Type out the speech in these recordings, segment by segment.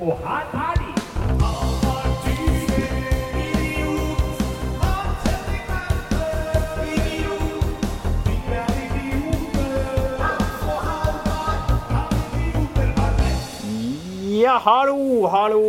Og her er de! Ja, hallo, hallo.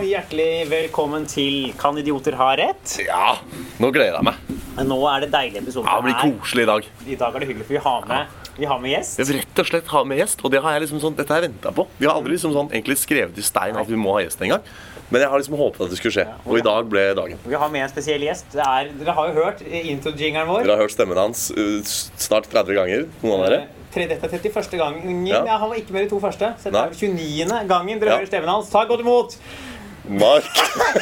Hjertelig velkommen til Kan idioter ha rett? Ja, nå gleder jeg meg. Nå er det deilig episode Ja, det blir koselig i dag. I dag er det hyggelig, for vi har med, vi har med gjest. Rett og slett har med gjest, og det har jeg liksom sånn, dette har jeg venta på. Vi har aldri liksom sånn egentlig skrevet i stein at vi må ha gjest engang. Men jeg har liksom håpet at det skulle skje, og i dag ble dagen. Vi har med en spesiell gjest. Det er, dere har jo hørt intro-jingeren vår. Dere har hørt stemmen hans uh, snart 30 ganger. Noen av dere. Eh, Dette er 31. gangen. Ja. Jeg var ikke med de to første. Så det er 29. gangen dere Ja. hører stemmen hans. Ta godt imot! Mark.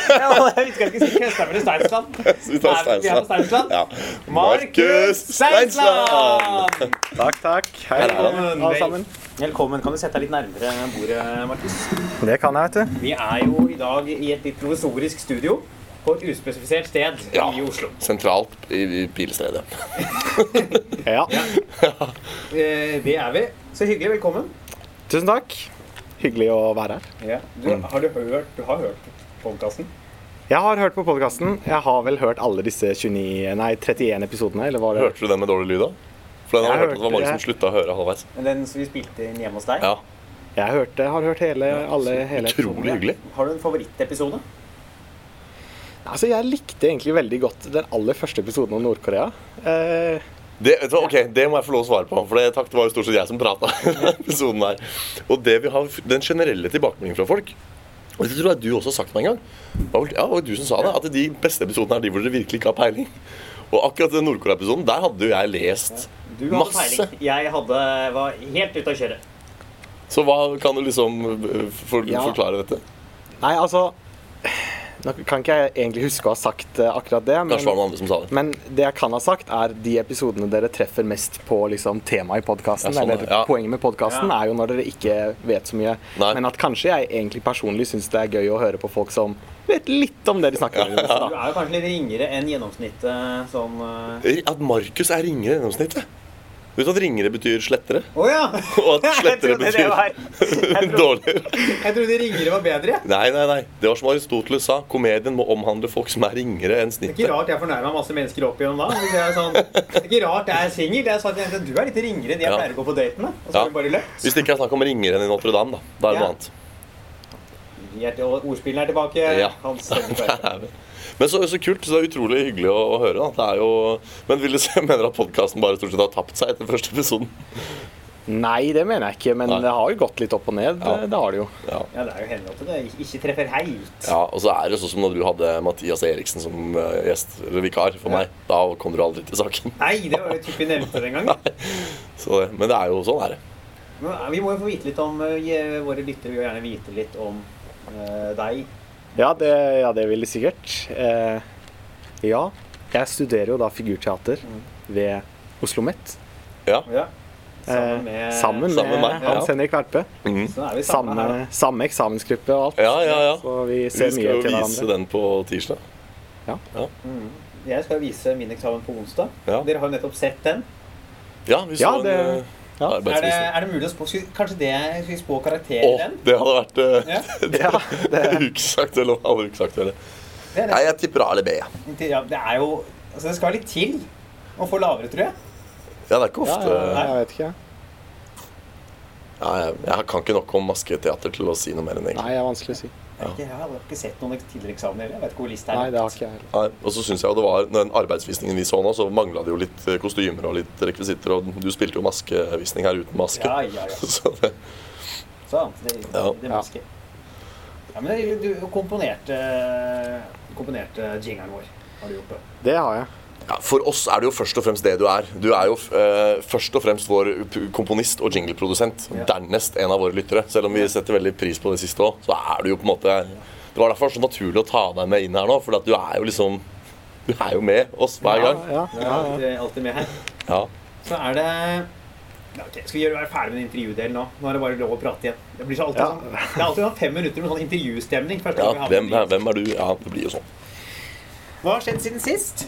Ja, husker ikke si Køstad eller Steinsland. Vi tar Steinsland. Ja. Markus Steinsland! Takk, takk. Hei, alle sammen. Velkommen. Kan du sette deg litt nærmere bordet, Markus? Det kan jeg, vet du. Vi er jo i dag i et litt provisorisk studio på et uspesifisert sted Ja. i Oslo. Sentralt i, i ja. Ja. Eh, Det er vi. Så hyggelig. Velkommen. Tusen takk. Hyggelig å være her. Du, har du hørt, du har hørt podkasten? Jeg har hørt på podkasten. Jeg har vel hørt alle disse 29, nei, 31 episodene. Eller var det? Hørte du den med dårlig lyd, da? For den har Jeg jeg hørt at det var mange hørte- som slutta å høre halvveis. Den som vi spilte inn hjemme hos deg? Ja, Jeg hørte, har hørt hele, alle, hele Utrolig hyggelig. Har du en favorittepisode? Altså, jeg likte egentlig veldig godt den aller første episoden om Nord-Korea. Eh, Det, vet du, ok, det må jeg få lov å svare på, for det, takk, det var jo stort sett jeg som prata. episoden her. Og det vi har, den generelle tilbakemeldingen fra folk og det tror jeg du også har sagt meg en gang. Ja, det var du som sa det. At de beste episodene er de hvor dere virkelig ikke har peiling. Og akkurat den Nord-Korea-episoden, der hadde jo jeg lest Du hadde masse. peiling. Jeg hadde, var helt ute å kjøre. Så hva kan du liksom uh, for, Ja. forklare dette? nei, altså Nå kan ikke jeg egentlig huske å ha sagt eh, akkurat det. Kanskje var Men, noen andre som sa det. men det jeg kan ha sagt, er de episodene dere treffer mest på liksom, temaet i podkasten. Ja, sånn, eller ja. poenget med podkasten Ja. er jo når dere ikke vet så mye. Nei. Men at kanskje jeg egentlig personlig syns det er gøy å høre på folk som vet litt om det de snakker om. det Du er jo kanskje litt ringere enn gjennomsnittet sånn eh, At Markus er ringere enn gjennomsnittet. Vet du at ringere betyr slettere? Oh, ja! Og at slettere betyr var- jeg trodde- dårligere? Jeg trodde ringere var bedre. Nei, nei, nei. Det var som Aristoteles sa. Komedien må omhandle folk som er ringere enn snittet. Det er ikke rart jeg fornærma masse mennesker opp igjennom da. det, er sånn, det er ikke rart jeg er singel. Jeg sa at du er litt ringere enn jeg Ja. pleier å gå på date med. Og så Ja. bare løpt. Hvis det ikke er snakk om ringere enn i Notre-Dame, da. Da er det Ja. noe annet. Ordspillene er tilbake. Ja. Hans. Men så, så kult. Så det er utrolig hyggelig å, å høre. Da. Det er jo, men vil du se, mener du at podkasten bare stort sett har tapt seg etter første episoden? Nei, det mener jeg ikke, men Nei. det har jo gått litt opp og ned. Ja. Det, det har det jo. Ja. Ja, det er jo hender at det ikke treffer helt. ja, Og så er det sånn som når du hadde Mathias Eriksen som eh, gjest, eller vikar for meg. Da kom du aldri til saken. Nei, det var jo typisk vi nevnte den gangen. Så, men det er jo sånn er det. Men eh, vi må jo få vite litt om eh, Våre lyttere vil jo gjerne vite litt om uh, deg. Ja, det, ja, det vil de sikkert. Eh, ja, jeg studerer jo da figurteater ved Oslo Met. Ja. Ja. Sammen med, eh, sammen med, Sammen med meg, ja. Hans Henrik Verpe. Mm. Så vi Samme, samme eksamensgruppe og alt. ja, ja, ja. Så vi Vi skal mye jo til vise den på tirsdag. Jeg skal vise min eksamen på onsdag. Ja. Dere har jo nettopp sett den. Ja, vi så Ja, det- eh, ja. Er det, er det mulig å spå Kanskje det skal spå karakter i Å, den? det hadde vært uh, Ja. det, det, og alle ukesaktuelle. Det uksagt Nei, jeg tipper A eller B. Ja. det, ja, det er jo altså Det skal litt til å få lavere, tror jeg. Ja, det er ikke ofte ja, jeg vet ikke. ja, jeg, jeg kan ikke nok om masketeater til å si noe mer enn egentlig. Nei, det er vanskelig å si. Jeg, ikke, jeg har ikke sett noen tidligere eksamener. Jeg vet ikke hvor lista er. Nei, det har ikke jeg. Nei, og så synes jeg det var Den arbeidsvisningen vi så nå, så mangla det jo litt eh, kostymer og litt rekvisitter. Og du spilte jo maskevisning her uten maske. Ja, ja, ja. Så det, Sant. Det, Ja. det er maske. Ja, men det- du komponerte Komponerte jingeren vår. Har du gjort det? Det har jeg. Ja, for oss er det jo først og fremst det du er. Du er jo eh, først og fremst vår komponist og jingleprodusent. Ja. Dernest en av våre lyttere. Selv om vi setter veldig pris på det siste òg, så er du jo på en måte Det var derfor så naturlig å ta deg med inn her nå, for at du er jo liksom Du er jo med oss hver gang. Ja, Du ja, er ja. alltid, med her. Ja. Så er det Okay, Skal vi gjøre, være ferdig med den intervjudelen nå? Nå er det bare lov å prate igjen. Det blir så alltid Ja. sånn, det er alltid sånn fem minutter med sånn intervjustemning. ja gang vi har hvem, hvem er du? Ja, det blir jo sånn. Hva har skjedd siden sist?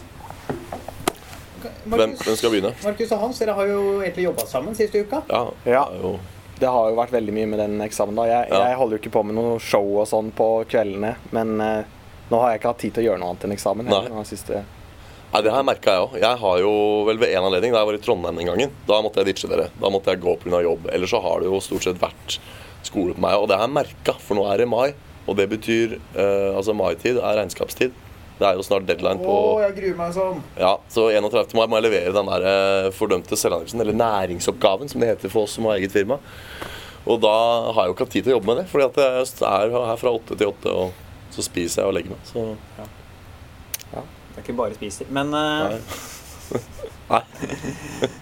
Hvem, hvem skal begynne? Markus og Hans, dere har jo egentlig jobba sammen siste uka. Ja, Ja. det jo det har jo vært veldig mye med den eksamen. da. Jeg, Ja. jeg holder jo ikke på med noe show og sånn på kveldene, men eh, nå har jeg ikke hatt tid til å gjøre noe annet enn eksamen. Nei. Heller, siste... Nei, Det her merka jeg òg. Jeg har jo vel ved en anledning, da jeg var i Trondheim den gangen, da måtte jeg ditche dere. Da måtte jeg gå pga. jobb. Ellers så har det jo stort sett vært skole på meg. Og det har jeg merka, for nå er det mai. Og det betyr eh, Altså, maitid er regnskapstid. Det er jo snart deadline på Åh, jeg gruer meg sånn. Ja, så 31. mai må jeg levere den der eh, fordømte selvangivelsen, eller næringsoppgaven, som det heter for oss som har eget firma. Og da har jeg jo ikke hatt tid til å jobbe med det, fordi at jeg er her fra åtte til åtte, og så spiser jeg og legger meg. Så ja, Det er ikke bare spiser. Men eh, nei.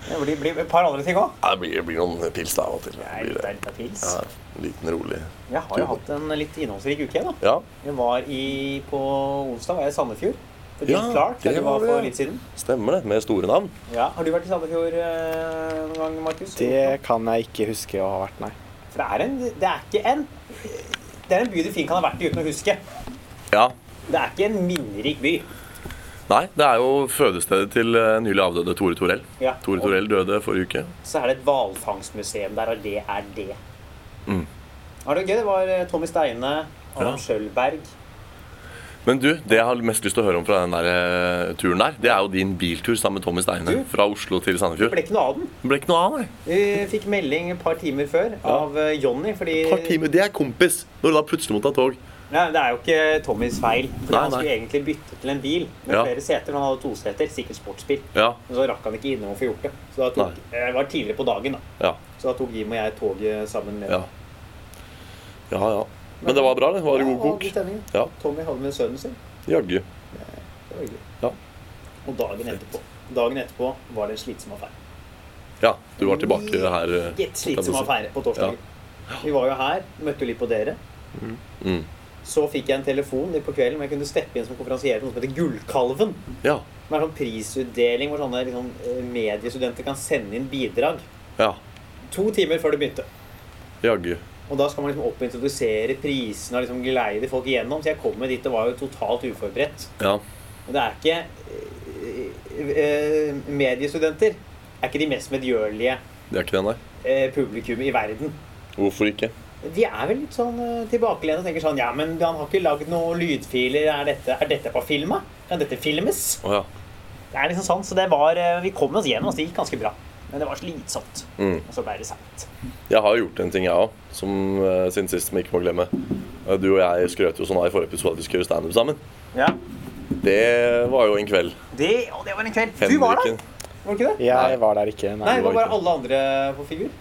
det blir, blir et par andre ting òg. Det blir, det blir noen pils da av og til. Det blir det. er pils. Ja, en liten rolig Jeg har jo hatt en litt innholdsrik uke. da. Ja, Jeg var i, På onsdag var jeg i Sandefjord. For Ja, Clark, det var for litt siden. stemmer det. Med store navn. Ja, Har du vært i Sandefjord eh, noen gang, Markus? Det kan jeg ikke huske å ha vært, nei. For det er, en, det er ikke en Det er en by du fint kan ha vært i uten å huske. Ja. Det er ikke en minnerik by. Nei, det er jo fødestedet til eh, nylig avdøde Tore Torell. Ja. Tore Torell døde forrige uke. Så er det et hvalfangstmuseum der, og det er det. Mm. Ja, det var gøy. Det var eh, Tommy Steine, Adam Ja. Schjølberg. Men du, det jeg har mest lyst til å høre om fra den der eh, turen der, det er jo din biltur sammen med Tommy Steine Du? fra Oslo til Sandefjord. Det ble ikke noe av den. Det ble ikke noe av, nei. Vi fikk melding et par timer før av eh, Jonny, fordi par timer. Det er kompis, når du da plutselig må ta tog. Nei, Det er jo ikke Tommys feil. Fordi Nei, Han skulle nei. egentlig bytte til en bil med Ja. flere seter. Han hadde to seter, sikkert sportsbil. Ja, Men så rakk han ikke innom å få gjort det. Så da tok, det var tidligere på dagen, da. ja, Så da tok Jim og jeg toget sammen med ja. Ja, ja. Men det var bra, det. Var det god Ja, kok? god stemning. Ja, Tommy hadde med sønnen sin. jaggu. Det var hyggelig. Ja. Og dagen etterpå Dagen etterpå var det en slitsom affære. Ja, du var tilbake her. eh, Meget slitsom affære på torsdag. Vi var jo her, møtte jo litt på dere. Mm. Så fikk jeg en telefon på kvelden hvor jeg kunne steppe inn som konferansier til noe som heter Gullkalven. Ja. Det er sånn prisutdeling hvor sånne liksom, eh, mediestudenter kan sende inn bidrag. Ja. To timer før det begynte. Jaggu. Og da skal man liksom opp og introdusere prisene og liksom geleide folk igjennom. Så jeg kom med dit og var jo totalt uforberedt. Ja. Og det er ikke eh, eh, Mediestudenter er ikke de mest medgjørlige Det publikummet i verden. Hvorfor ikke? De er vel litt sånn eh, tilbakelent og tenker sånn Ja, men han har ikke lagd noen lydfiler. Er dette, er dette på filma? Kan dette filmes? Oh, ja. Det er liksom sånn, så det var eh, Vi kom oss gjennom, så det gikk ganske bra. Men det var slitsomt. Mm. Og så ble det seint. Jeg har gjort en ting, jeg òg, som uh, siden sist vi ikke må glemme. Du og jeg skrøt jo sånn av i forrige episode at vi skulle gjøre standup sammen. Ja. Det var jo en kveld. Det, å, det var en kveld. Du var der, var du ikke det? Jeg Nei. var der ikke. Nei, Nei. det var var bare ikke. alle andre på figur.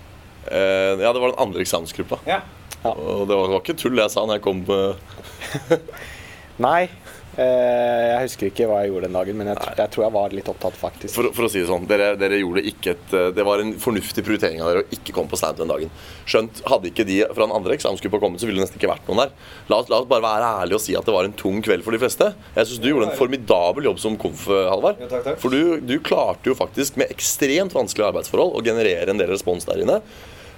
Eh, ja, det var den andre eksamensgruppa. Ja. Og det var, det var ikke tull jeg sa når jeg kom eh, Nei. Eh, jeg husker ikke hva jeg gjorde den dagen, men jeg, jeg tror jeg var litt opptatt, faktisk. for, for å si det sånn, dere, dere gjorde ikke et eh, Det var en fornuftig prioritering av dere å ikke komme på stand den dagen. Skjønt, hadde ikke de fra den andre eksamensgruppa kommet, så ville det nesten ikke vært noen der. La oss, la oss bare være ærlige og si at det var en tung kveld for de fleste. Jeg syns du gjorde en formidabel jobb som konf, Halvard. Ja, takk, takk. For du, du klarte jo faktisk med ekstremt vanskelige arbeidsforhold å generere en del respons der inne.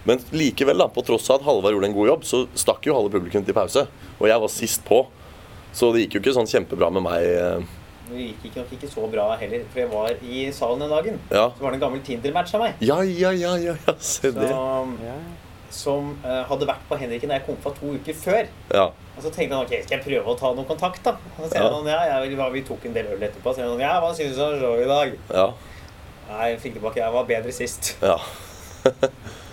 Men likevel, da, på tross av at Halvard gjorde en god jobb, så stakk jo halve publikum til pause. Og jeg var sist på. Så det gikk jo ikke sånn kjempebra med meg. eh, Det gikk ikke, nok ikke så bra heller, for jeg var i salen den dagen. Ja, Så var det en gammel Tinder-match av meg. ja, ja, ja, ja, ja se det. Som, som uh, hadde vært på Henriken da jeg kom fra to uker før. Ja. Og så tenkte han ok, skal jeg prøve å ta noen kontakt, da? Og så sier Ja. han ja, ja, vi, vi tok en del øl etterpå. Så sier han ja, hva syns du om showet i dag? Ja. Nei, jeg fikk tilbake, jeg var bedre sist. Ja.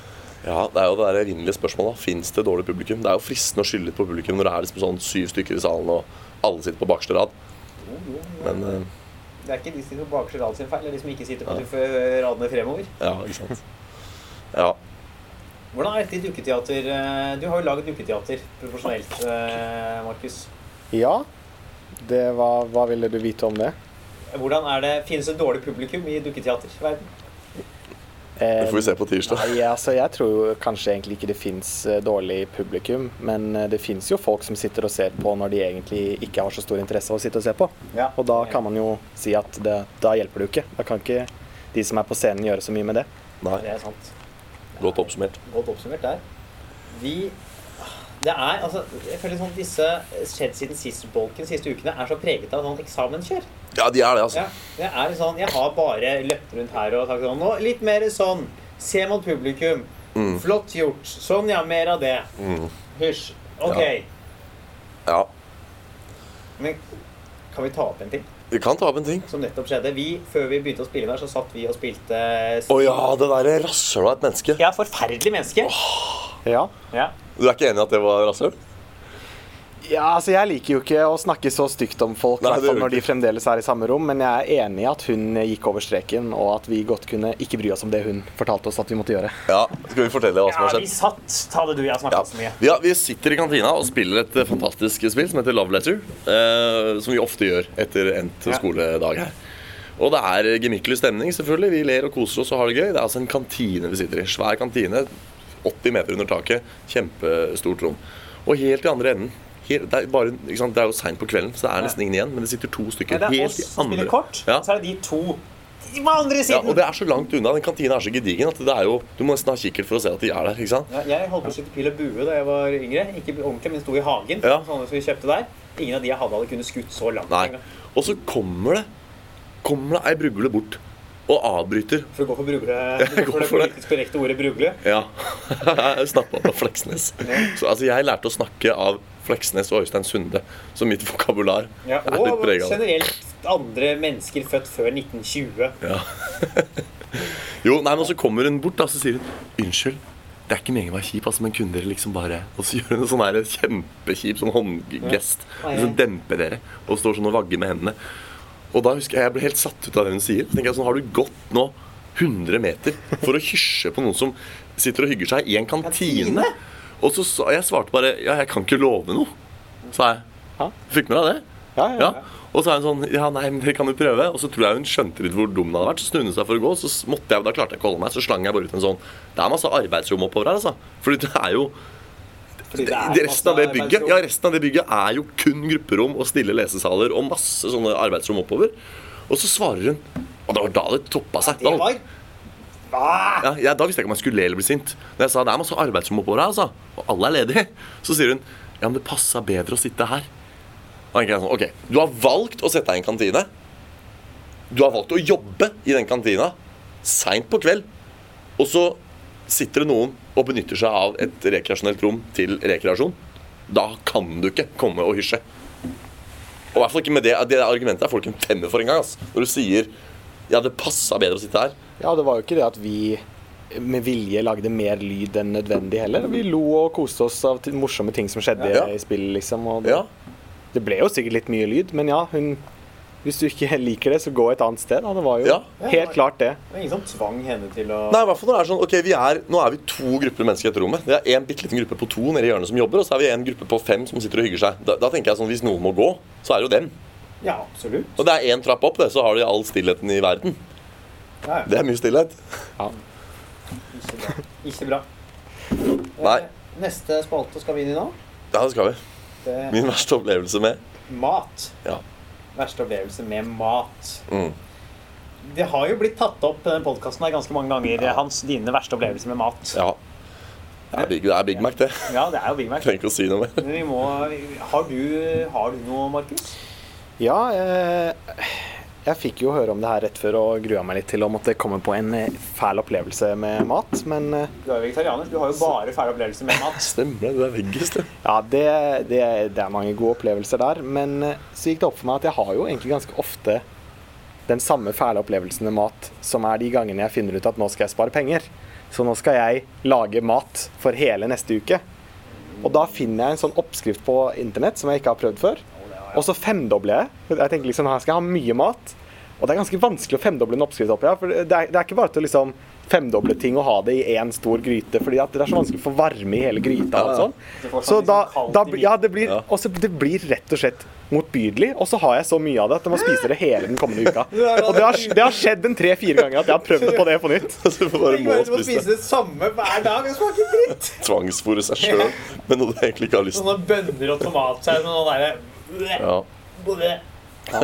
ja, det er jo det der evinnelige spørsmålet. Fins det dårlig publikum? Det er jo fristende å skylde litt på publikum når det er liksom sånn syv stykker i salen og alle sitter på bakerste rad. Jo, jo, jo. Men uh, Det er ikke de som sitter på bakerste rad sin feil, det er de som ikke sitter på ja. radene fremover. ja, ikke sant. Ja. Hvordan er dette i dukketeater? Eh, Du har jo laget dukketeater profesjonelt, eh, Markus. ja. Det var, hva ville du vite om det? Hvordan er det, Finnes det dårlig publikum i dukketeaterverden? Det får vi se på tirsdag. Nei, altså, jeg tror kanskje egentlig ikke det fins dårlig publikum, men eh, det fins jo folk som sitter og ser på når de egentlig ikke har så stor interesse av å sitte og se på. Ja. Og da kan man jo si at det, da hjelper det jo ikke. Da kan ikke de som er på scenen gjøre så mye med det. Nei, Det er sant. godt oppsummert. Godt oppsummert der. Vi Det er altså Jeg føler sånn disse skjedd siden sist-bolken siste ukene er så preget av sånn eksamenskjør. Ja, de er det, altså. Ja, det er sånn, Jeg har bare løpt rundt her og sagt sånn nå, Litt mer sånn. Se mot publikum. Flott gjort. Sånn, ja. Mer av det. Hysj. OK. Ja. Men kan vi ta opp en ting Vi kan ta opp en ting. som nettopp skjedde? Vi, Før vi begynte å spille der, så satt vi og spilte Å ja, det derre rasshølet av et menneske. Ja, forferdelig menneske. Ja. Ja. Du er ikke enig i at det var rasshøl? ja, altså jeg liker jo ikke å snakke så stygt om folk, Nei, når de fremdeles er i samme rom, men jeg er enig i at hun gikk over streken, og at vi godt kunne ikke bry oss om det hun fortalte oss at vi måtte gjøre. Ja. Skal vi fortelle hva som Ja, har vi skjedd? satt Ta det du, jeg har Ja. så mye. Vi, vi sitter i kantina og spiller et eh, fantastisk spill som heter Love Letter. Eh, som vi ofte gjør etter endt Ja. skoledag her. Og det er gemyttlig stemning, selvfølgelig. Vi ler og koser oss og har det gøy. Det er altså en kantine vi sitter i. Svær kantine. 80 meter under taket. Kjempestort rom. Og helt i andre enden helt, det, er bare, det er jo seint på kvelden, så det er nesten ingen igjen. Men det sitter to stykker Ja, det er helt oss i andre kort, Ja. så er det de to på andre Ja, siden. og det er så langt unna. Den kantina er så gedigen at det er jo, du må nesten ha kikkert for å se at de er der. ikke sant? Ja, jeg holdt på å skyte pil og bue da jeg var yngre. Ikke ordentlig, men sto i hagen. Ja. Sånne som vi kjøpte der. Ingen av de jeg hadde, hadde kunnet skutt så langt. Nei. Og så kommer det Kommer det ei brugle bort og avbryter. For å gå for, brugle, Jeg for det for det. politisk korrekte ordet brugle. Ja. Jeg snappa på Fleksnes. Så altså, jeg lærte å snakke av Fleksnes og Øystein Sunde, så mitt vokabular Ja, er litt og prega av det. generelt andre mennesker født før 1920. Ja. Jo, nei, men så kommer hun bort da, så sier hun Unnskyld, det er ikke meningen å være kjip, altså, men kunne dere liksom bare Og så gjør hun en sånn kjempekjip sånn håndgest. Ja. Liksom demper dere. Og står sånn og vagger med hendene. Og da husker jeg jeg ble helt satt ut av det hun sier. Så tenker jeg sånn, Har du gått nå 100 meter for å hysje på noen som sitter og hygger seg i en kantine? Og så sa jeg svarte bare Ja, jeg kan ikke love noe, sa jeg. Ja. Fikk med deg det? Ja, ja, Ja. Og så er hun sånn Ja, nei, men det kan jo prøve. Og så tror jeg hun skjønte litt hvor dum den hadde vært. Så snudde hun seg for å gå, så måtte jeg, da klarte jeg ikke å holde meg. Så slang jeg bare ut en sånn Det er masse arbeidsrom oppover her, altså. Fordi det er jo Fordi det det, er resten av det bygget. Ja, resten av det bygget er jo kun grupperom og stille lesesaler og masse sånne arbeidsrom oppover. Og så svarer hun Og det var da det toppa seg. Det Da, var ah, ja, jeg, da visste jeg ikke om jeg skulle le eller bli sint. Når jeg sa det er masse arbeidsrom oppover her, altså, og alle er ledige, så sier hun ja, men det passa bedre å sitte her. Og jeg sånn, ok, Du har valgt å sette deg i en kantine. Du har valgt å jobbe i den kantina seint på kveld. Og så sitter det noen og benytter seg av et rekreasjonelt rom til rekreasjon. Da kan du ikke komme og hysje. Og i hvert fall ikke med det, det argumentet er folk en femmer for en gang. ass. Når du sier ja, det passa bedre å sitte her. Ja, det var jo ikke det at vi med vilje lagde mer lyd enn nødvendig heller. Vi lo og koste oss av morsomme ting som skjedde Ja. i spillet, liksom. Og det, Ja, det ble jo sikkert litt mye lyd, men ja, hun Hvis du ikke liker det, så gå et annet sted. Da. Det var jo Ja. helt klart det. Det var ingen som tvang henne til å Nei, i hvert fall når det er sånn, ok, vi er, Nå er vi to grupper mennesker i dette rommet. Det er en bitte liten gruppe på to nede i hjørnet som jobber, og så er vi en gruppe på fem som sitter og hygger seg. Da, da tenker jeg sånn, Hvis noen må gå, så er det jo dem. Ja, absolutt. Og det er én trapp opp, det, så har de all stillheten i verden. Ja, ja. Det er mye stillhet. Ja. Ikke bra. Ikke bra. Nei. Eh, Neste spalte skal vi inn i nå. Ja, det skal vi. Det Min verste opplevelse med mat. Ja. Verste opplevelse med mat. Mm. Det har jo blitt tatt opp den podkasten ganske mange ganger. Hans, dine verste opplevelser med mat. Ja. Det er Big, det er Big Mac, det. Ja, det er jo Big Mac. Trenger ikke å si noe mer. Men vi må Har du, har du noe, Markus? Ja, eh, jeg fikk jo høre om det her rett før og grua meg litt til å måtte komme på en eh, fæl opplevelse med mat, men eh, Du er jo vegetarianer. Du har jo bare fæle opplevelser med mat. Stemmer det. Du er veggis, du. Ja, det, det, det er mange gode opplevelser der. Men eh, så gikk det opp for meg at jeg har jo egentlig ganske ofte den samme fæle opplevelsen med mat som er de gangene jeg finner ut at nå skal jeg spare penger. Så nå skal jeg lage mat for hele neste uke. Og da finner jeg en sånn oppskrift på internett som jeg ikke har prøvd før. Og så femdobler jeg. Jeg tenker liksom, her skal jeg ha mye mat. Og det er ganske vanskelig å femdoble en oppskrift oppi her. For det er, det er ikke bare til å liksom femdoble ting og ha det i én stor gryte. fordi at det er så vanskelig å få varme i hele gryta. og Ja, ja. sånn. Så sånn da, liksom da, ja, det blir, Ja. også, det blir rett og slett motbydelig. Og så har jeg så mye av det at jeg må spise det hele den kommende uka. Og det har, det har skjedd en tre-fire ganger at jeg har prøvd på det på nytt. Så du bare må spise det. spise det samme hver dag. Det smaker dritt. Tvangsfòre seg sjøl med noe du egentlig ikke har lyst til. Sånne bønner og tomatsaus med noe derre Ja.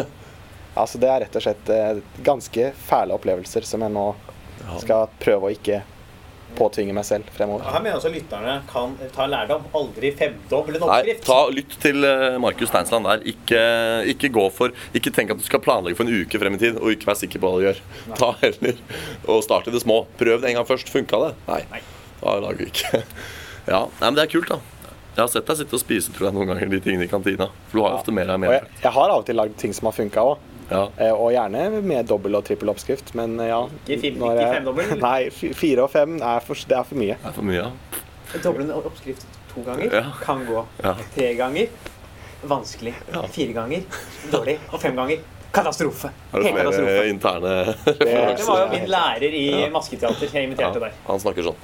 Altså, det er rett og slett eh, ganske fæle opplevelser som jeg nå skal prøve å ikke påtvinge meg selv fremover. Her mener også lytterne kan ta lærdom. Aldri femdoble en Nei, ta, lytt til eh, Markus Steinsland der. Ikke, ikke gå for Ikke tenk at du skal planlegge for en uke frem i tid og ikke være sikker på hva du gjør. Ta heller og start i det små. Prøv det en gang først. Funka det? Nei. Nei. Da lager vi ikke Ja, nei, men det er kult, da. Jeg har sett deg sitte og spise tror jeg, noen ganger de tingene i kantina. For du har jo ofte mer av Og jeg, jeg har av og til lagd ting som har funka òg. Ja. Og gjerne med dobbel og trippel oppskrift, men eh, ja. Ikke fem- ikke jeg- femdobbel? Nei, fire og fem er for, det er for mye. Det er for mye, ja. Doble oppskrift to ganger Ja. kan gå. Ja. Tre ganger vanskelig. Ja. Fire ganger dårlig. Og fem ganger katastrofe. Har du Helt flere katastrofe. interne Det var jo min lærer i masketeater jeg inviterte deg. Han snakker sånn.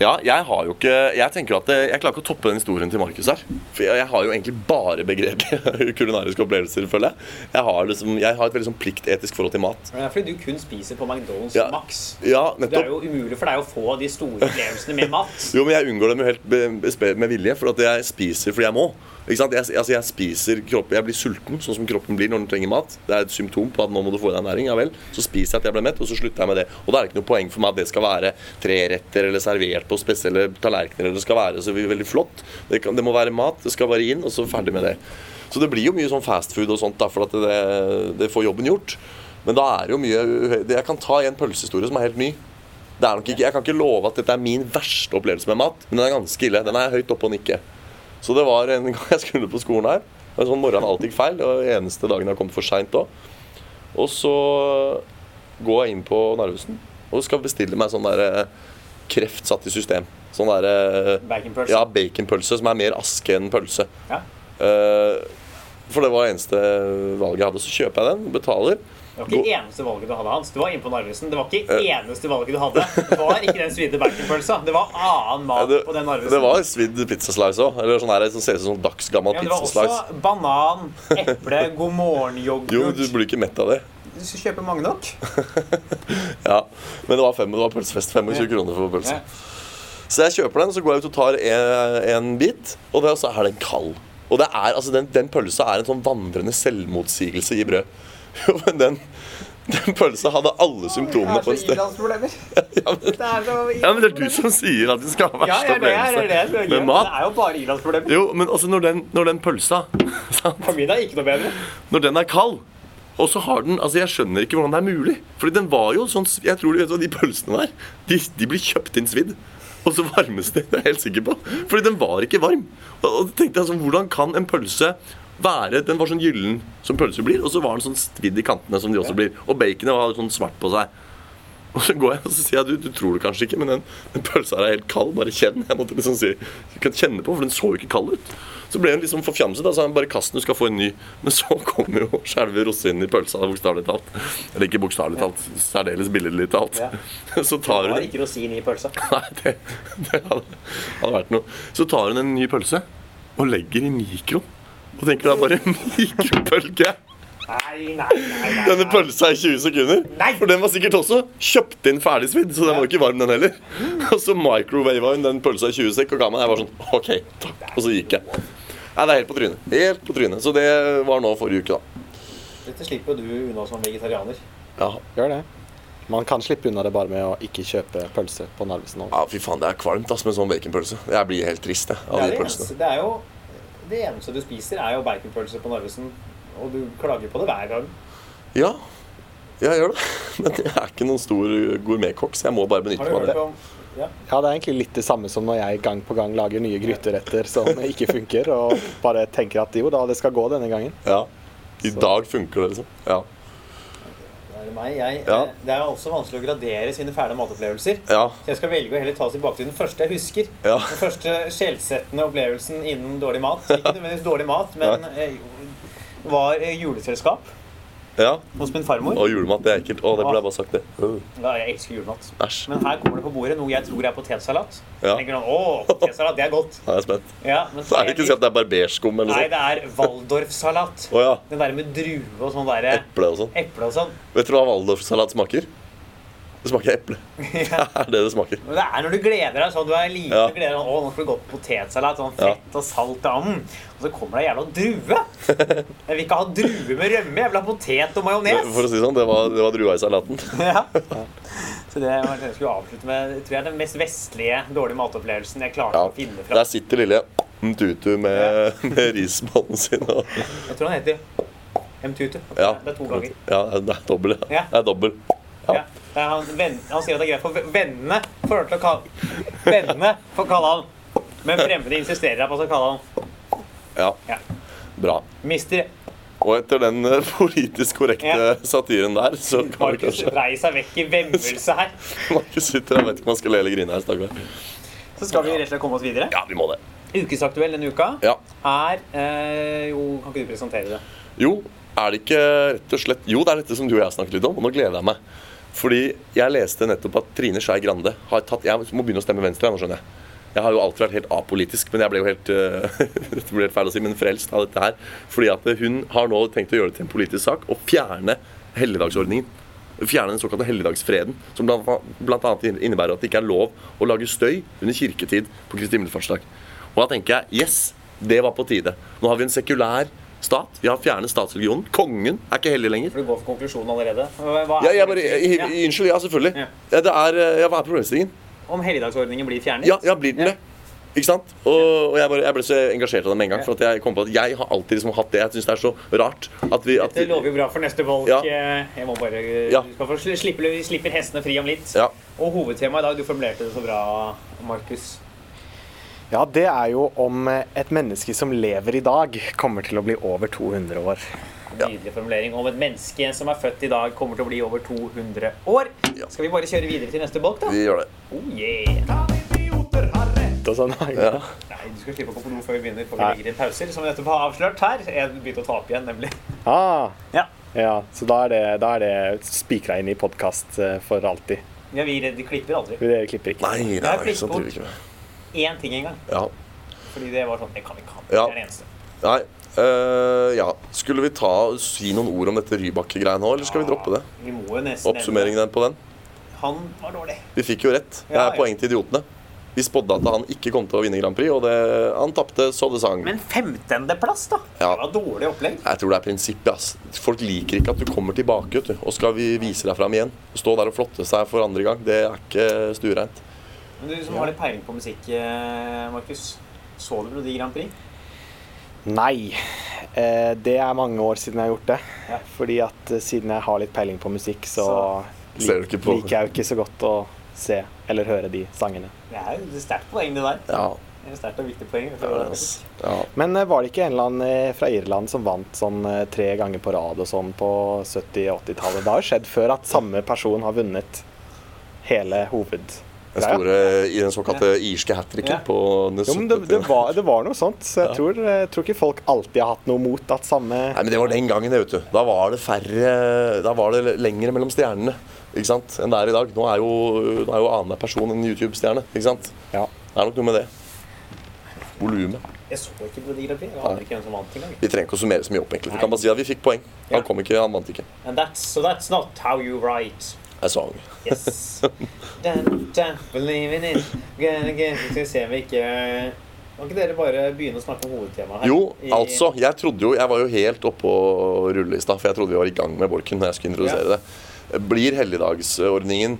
Ja, jeg har jo ikke Jeg tenker at det, jeg klarer ikke å toppe den historien til Markus her. For jeg, jeg har jo egentlig bare begredelige kulinariske opplevelser, føler jeg. Jeg har, liksom, jeg har et veldig sånn pliktetisk forhold til mat. Det er fordi du kun spiser på McDonald's Ja. Max. Ja, Det er jo umulig for deg å få de store opplevelsene med mat. Jo, men jeg unngår dem jo helt med vilje, for at jeg spiser fordi jeg må. Ikke sant? Jeg, altså jeg spiser kroppen, jeg blir sulten, sånn som kroppen blir når den trenger mat. Det er et symptom på at nå må du få i deg næring. Ja vel. Så spiser jeg at jeg blir mett, og så slutter jeg med det. Og da er det ikke noe poeng for meg at det skal være treretter eller servert på spesielle tallerkener, det skal være så veldig flott. Det, kan, det må være mat, det skal bare inn, og så ferdig med det. Så det blir jo mye sånn fastfood og sånt, da, for at det, det får jobben gjort. Men da er det jo mye Jeg kan ta en pølsehistorie som er helt ny. Det er nok ikke, jeg kan ikke love at dette er min verste opplevelse med mat, men den er ganske ille. Den er høyt oppe og nikke. Så det var en gang jeg skulle på skolen her. Det en sånn morgen alt gikk feil. Det eneste dagen jeg kom for seint òg. Og så går jeg inn på Narvesen og skal bestille meg sånn der eh, kreft satt i system. Sånn der eh, Baconpølse. Ja, baconpølse som er mer aske enn pølse. Ja. Eh, For det var det eneste valget jeg hadde. Så kjøper jeg den, betaler. Det var ikke eneste valget du hadde, Hans. Du var inne på Narvesen. Det var ikke eneste valget du hadde. Det var ikke den svidde baconpølsa. Det var annen mat det, på den Narvesen. det var svidd pizzaslice òg. Eller sånn her, som ser ut som sånn dagsgammel ja, det var også banan, eple, God morgen-yoghurt. Jo, du blir ikke mett av det. Du skal kjøpe mange nok. Ja, Men det var, fem, det var pølsefest. 25 kroner for pølse. Så jeg kjøper den, så går jeg ut og tar en, en bit, og det, så er den kald. Og det er, altså den, den pølsa er en sånn vandrende selvmotsigelse i brød. Jo, men den, den pølsa hadde alle symptomene på en sted. Ja, men, Det er så ja, men det er du som sier at det skal ha verst ja, det det. opplevelse med Det er jo bare ilandsproblemer. Jo, men altså når den, når den pølsa sant? For min er ikke noe bedre. Når den er kald og så har den, altså Jeg skjønner ikke hvordan det er mulig. Fordi den var jo sånn Jeg tror du vet hva de pølsene der De, de blir kjøpt inn svidd. Og så varmes de. Det er jeg helt sikker på. Fordi den var ikke varm. Og, og tenkte jeg sånn, Hvordan kan en pølse være Den var sånn gyllen som pølser blir, og så var den sånn svidd i kantene som de også blir. Og baconet var sånn svart på seg. Og så går jeg og så sier jeg, du, du tror det kanskje ikke, men den, den pølsa her er helt kald. Bare kjenn. Jeg måtte liksom si, jeg kan kjenne på, for den så jo ikke kald ut. Så ble hun liksom forfjamset. Da sa han bare kast den, du skal få en ny. Men så kommer jo skjelve rosinen i pølsa, bokstavelig talt. Eller ikke bokstavelig talt, særdeles billedlig talt. Ja. Så tar hun Det var ikke rosin i pølsa. Nei, det, det hadde, hadde vært noe. Så tar hun en ny pølse og legger i mikro. Og tenker er bare mikrobølge. Nei, nei, nei. nei, Denne pølsa i 20 sekunder. Nei! For den var sikkert også kjøpt inn ferdigsvidd, så den var ikke varm, den heller. Og så microwava hun den pølsa i 20 sek og ga meg. Jeg var sånn OK, takk. Og så gikk jeg. Nei, det er helt på trynet. Helt på trynet. Så det var nå forrige uke, da. Dette slipper du unna som vegetarianer. Ja, Gjør det. Man kan slippe unna det bare med å ikke kjøpe pølse på Narvesen. ja fy faen, det er kvalmt ass, med sånn baconpølse. Jeg blir helt trist, jeg, Det, av de det, pølsene. eneste, det er jo det eneste du spiser, er jo baconpølse på Narvesen. Og du klager på det hver gang. Ja, jeg gjør det. Men jeg er ikke noen stor gourmetkokk, så jeg må bare benytte meg av det. ja. Ja, det er egentlig litt det samme som når jeg gang på gang lager nye gryteretter som ikke funker, og bare tenker at jo da, det skal gå denne gangen. Ja. I Så- dag funker det, liksom. Ja. Det er meg. Jeg, Ja. eh, Det er også vanskelig å gradere sine fæle matopplevelser. Ja. Så jeg skal velge å heller ta oss tilbake til den første jeg husker. Ja. Den første sjelsettende opplevelsen innen dårlig mat. Ikke nødvendigvis dårlig mat, men eh, var juleselskap ja. hos min farmor. Og julemat, det er ekkelt. Å, det burde jeg bare sagt det. Uh. Ja, jeg elsker julemat. Æsj. Men her kommer det på bordet noe jeg tror er potetsalat. Ja. Jeg tenker noen, å, potetsalat, det er godt. Da er jeg spent. Ja, men Så er det ikke sånn at det er barberskum eller Nei, sånn? det er Waldorfsalat. oh, ja. Den der med drue og sånn derre Eple og sånn. eple og sånn. Vet du hva waldorfsalat smaker? Det smaker eple. Ja. Det er det det smaker. Men det er når du gleder deg sånn, du er liten Ja. og gleder deg å, nå skal du gå på potetsalat, sånn fett og salt i anden. Og så kommer det en jævla drue. Jeg vil ikke ha drue med rømme, jeg vil ha potet og majones. For å si det sånn, det var, det var drua i salaten. Ja. Så det var det jeg skulle avslutte med Jeg tror jeg, er den mest vestlige dårlige matopplevelsen jeg klarte Ja. å finne fram. Der sitter lille Mtutu med, med risbånden sin og Jeg tror han heter M-Tutu. Ja. Det er to ganger. Ja, det er dobbel. Ja. Ja. Det er dobbel. Ja. Er han, ven, han sier at det er greit for vennene får lov til å kalle Vennene får kalle han Men fremmede insisterer på å kalle han Ja, ja. bra. Mister Og etter den eh, politisk korrekte Ja. satiren der, så kan vi Markus kanskje vrei seg vekk i vemmelse her. Markus sitter og vet ikke om han skal le eller grine her, stakkar. Så skal vi rett og slett komme oss videre. Ja, vi må det. Ukesaktuell denne uka Ja. er eh, Jo, kan ikke du presentere det? Jo, er det ikke rett og slett Jo, det er dette som du og jeg snakket litt om, og nå gleder jeg meg. Fordi jeg leste nettopp at Trine Skei Grande har tatt Jeg må begynne å stemme Venstre, nå skjønner jeg. Jeg har jo alltid vært helt apolitisk, men jeg ble jo helt eh, Dette blir helt feil å si, men frelst av dette her. Fordi at hun har nå tenkt å gjøre det til en politisk sak og fjerne helligdagsordningen. Fjerne den såkalte helligdagsfreden, som bl.a. innebærer at det ikke er lov å lage støy under kirketid på Kristi himmelfartsdag. Og da tenker jeg yes, det var på tide. Nå har vi en sekulær stat. Vi har fjernet statsreligionen. Kongen er ikke hellig lenger. For du går for konklusjonen allerede. Hva er Ja, jeg bare, jeg, jeg, Unnskyld, ja, selvfølgelig. Ja. Ja, det er, eh, ja, Hva er problemstillingen? Om helligdagsordningen blir fjernet? Ja, ja blir den det? Ikke sant? Og, og jeg, bare, jeg ble så engasjert av det med en gang. For jeg kom på at jeg har alltid liksom hatt det. Jeg syns det er så rart at vi at Det lover jo bra for neste valg. Ja. Eh, Jeg må bare Ja. Slippe, vi slipper hestene fri om litt. Ja. Og hovedtemaet i dag, du formulerte det så bra, Markus. Ja, det er jo om eh, et menneske som lever i dag, kommer til å bli over 200 år. Nydelig formulering om et menneske som er født i dag, kommer til å bli over 200 år. Ja. Skal vi bare kjøre videre til neste bolk, da? Vi gjør det. Oh, yeah. Og sånn. Ja. Nei, du skal slippe å gå på do før vi begynner, for vi Nei. legger inn pauser, som vi nettopp har avslørt her. Jeg begynte å ta opp igjen, nemlig. Ah, Ja. ja, så da er det, da er det spikra inn i podkast for alltid. Ja, vi klipper aldri. Vi klipper ikke. Nei, Jeg nei, klippet sånn Én ting en gang. Ja. Fordi det var sånn Det kan vi ikke ha. Ja. Det er det eneste. Nei. Uh, ja. Skulle vi ta si noen ord om dette Rybakke-greiene nå, eller skal vi droppe det? Vi må jo nesten Oppsummeringen den på den? Han var dårlig. Vi fikk jo rett. Det er ja. poeng til idiotene. Vi spådde at han ikke kom til å vinne Grand Prix, og det, han tapte så det sang. Men femtendeplass, da? Ja. Det var dårlig opplegg. Jeg tror det er prinsippet. ass. Folk liker ikke at du kommer tilbake. du. Og skal vi vise deg fram igjen. Stå der og flotte seg for andre gang. Det er ikke stuereint. Men du som har litt peiling på musikk, eh, Markus. Så du Melodi Grand Prix? Nei. Eh, det er mange år siden jeg har gjort det. Ja. Fordi at eh, siden jeg har litt peiling på musikk, så, Så ser du ikke på- liker jeg jo ikke så godt å se eller høre de sangene. Det er jo et sterkt poeng, det der. Ja. Det er sterkt og viktig poeng. ja, ja. Men eh, var det ikke en eller annen fra Irland som vant sånn tre ganger på rad og sånn på 70- og 80-tallet? Det har jo skjedd før at samme person har vunnet hele hovedgreia. Den store i den såkalte irske hat tricken Ja. på den Jo, men det, det, var, det var noe sånt, så jeg Ja. tror, jeg tror ikke folk alltid har hatt noe mot at samme Nei, men det var den gangen, det, vet du. Da var det færre Da var det lenger mellom stjernene ikke sant? enn det er i dag. Nå er jo, nå er jo annenhver person en YouTube-stjerne. ikke sant? Ja. Det er nok noe med det. Volumet. Jeg så ikke Melodi Grand Prix. Jeg aner ikke hvem som vant engang. Vi trenger ikke å summere så mye opp, egentlig. Vi kan bare si at vi fikk poeng. Ja. Han kom ikke, han vant ikke. And that's, so that's not how you write. A song. Yes. dun, dun, believe in it. Skal vi se om vi ikke Kan ikke dere bare begynne å snakke om hovedtemaet her? Jo, altså. Jeg trodde jo Jeg var jo helt oppå rullelista, for jeg trodde vi var i gang med Borken når jeg skulle introdusere det. Blir helligdagsordningen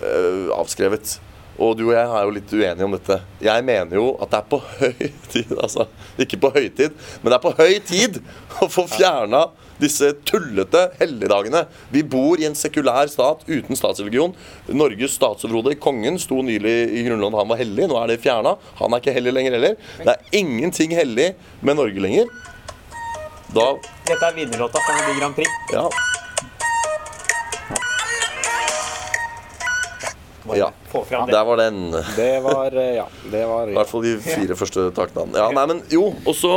øh, avskrevet? Og du og jeg er jo litt uenige om dette. Jeg mener jo at det er på høy tid, altså. Ikke på høytid, men det er på høy tid å få fjerna disse tullete helligdagene. Vi bor i en sekulær stat uten statsreligion. Norges statsoverhode, kongen, sto nylig i Grunnloven han var hellig. Nå er det fjerna. Han er ikke hellig lenger heller. Det er ingenting hellig med Norge lenger. Da Dette er vinnerlåta fra Melodi Grand Prix. Ja. Bare Ja. Få fram det. Der var den. Det var eh, Ja, det var I hvert fall de fire første takene. Ja, nei, men jo, og så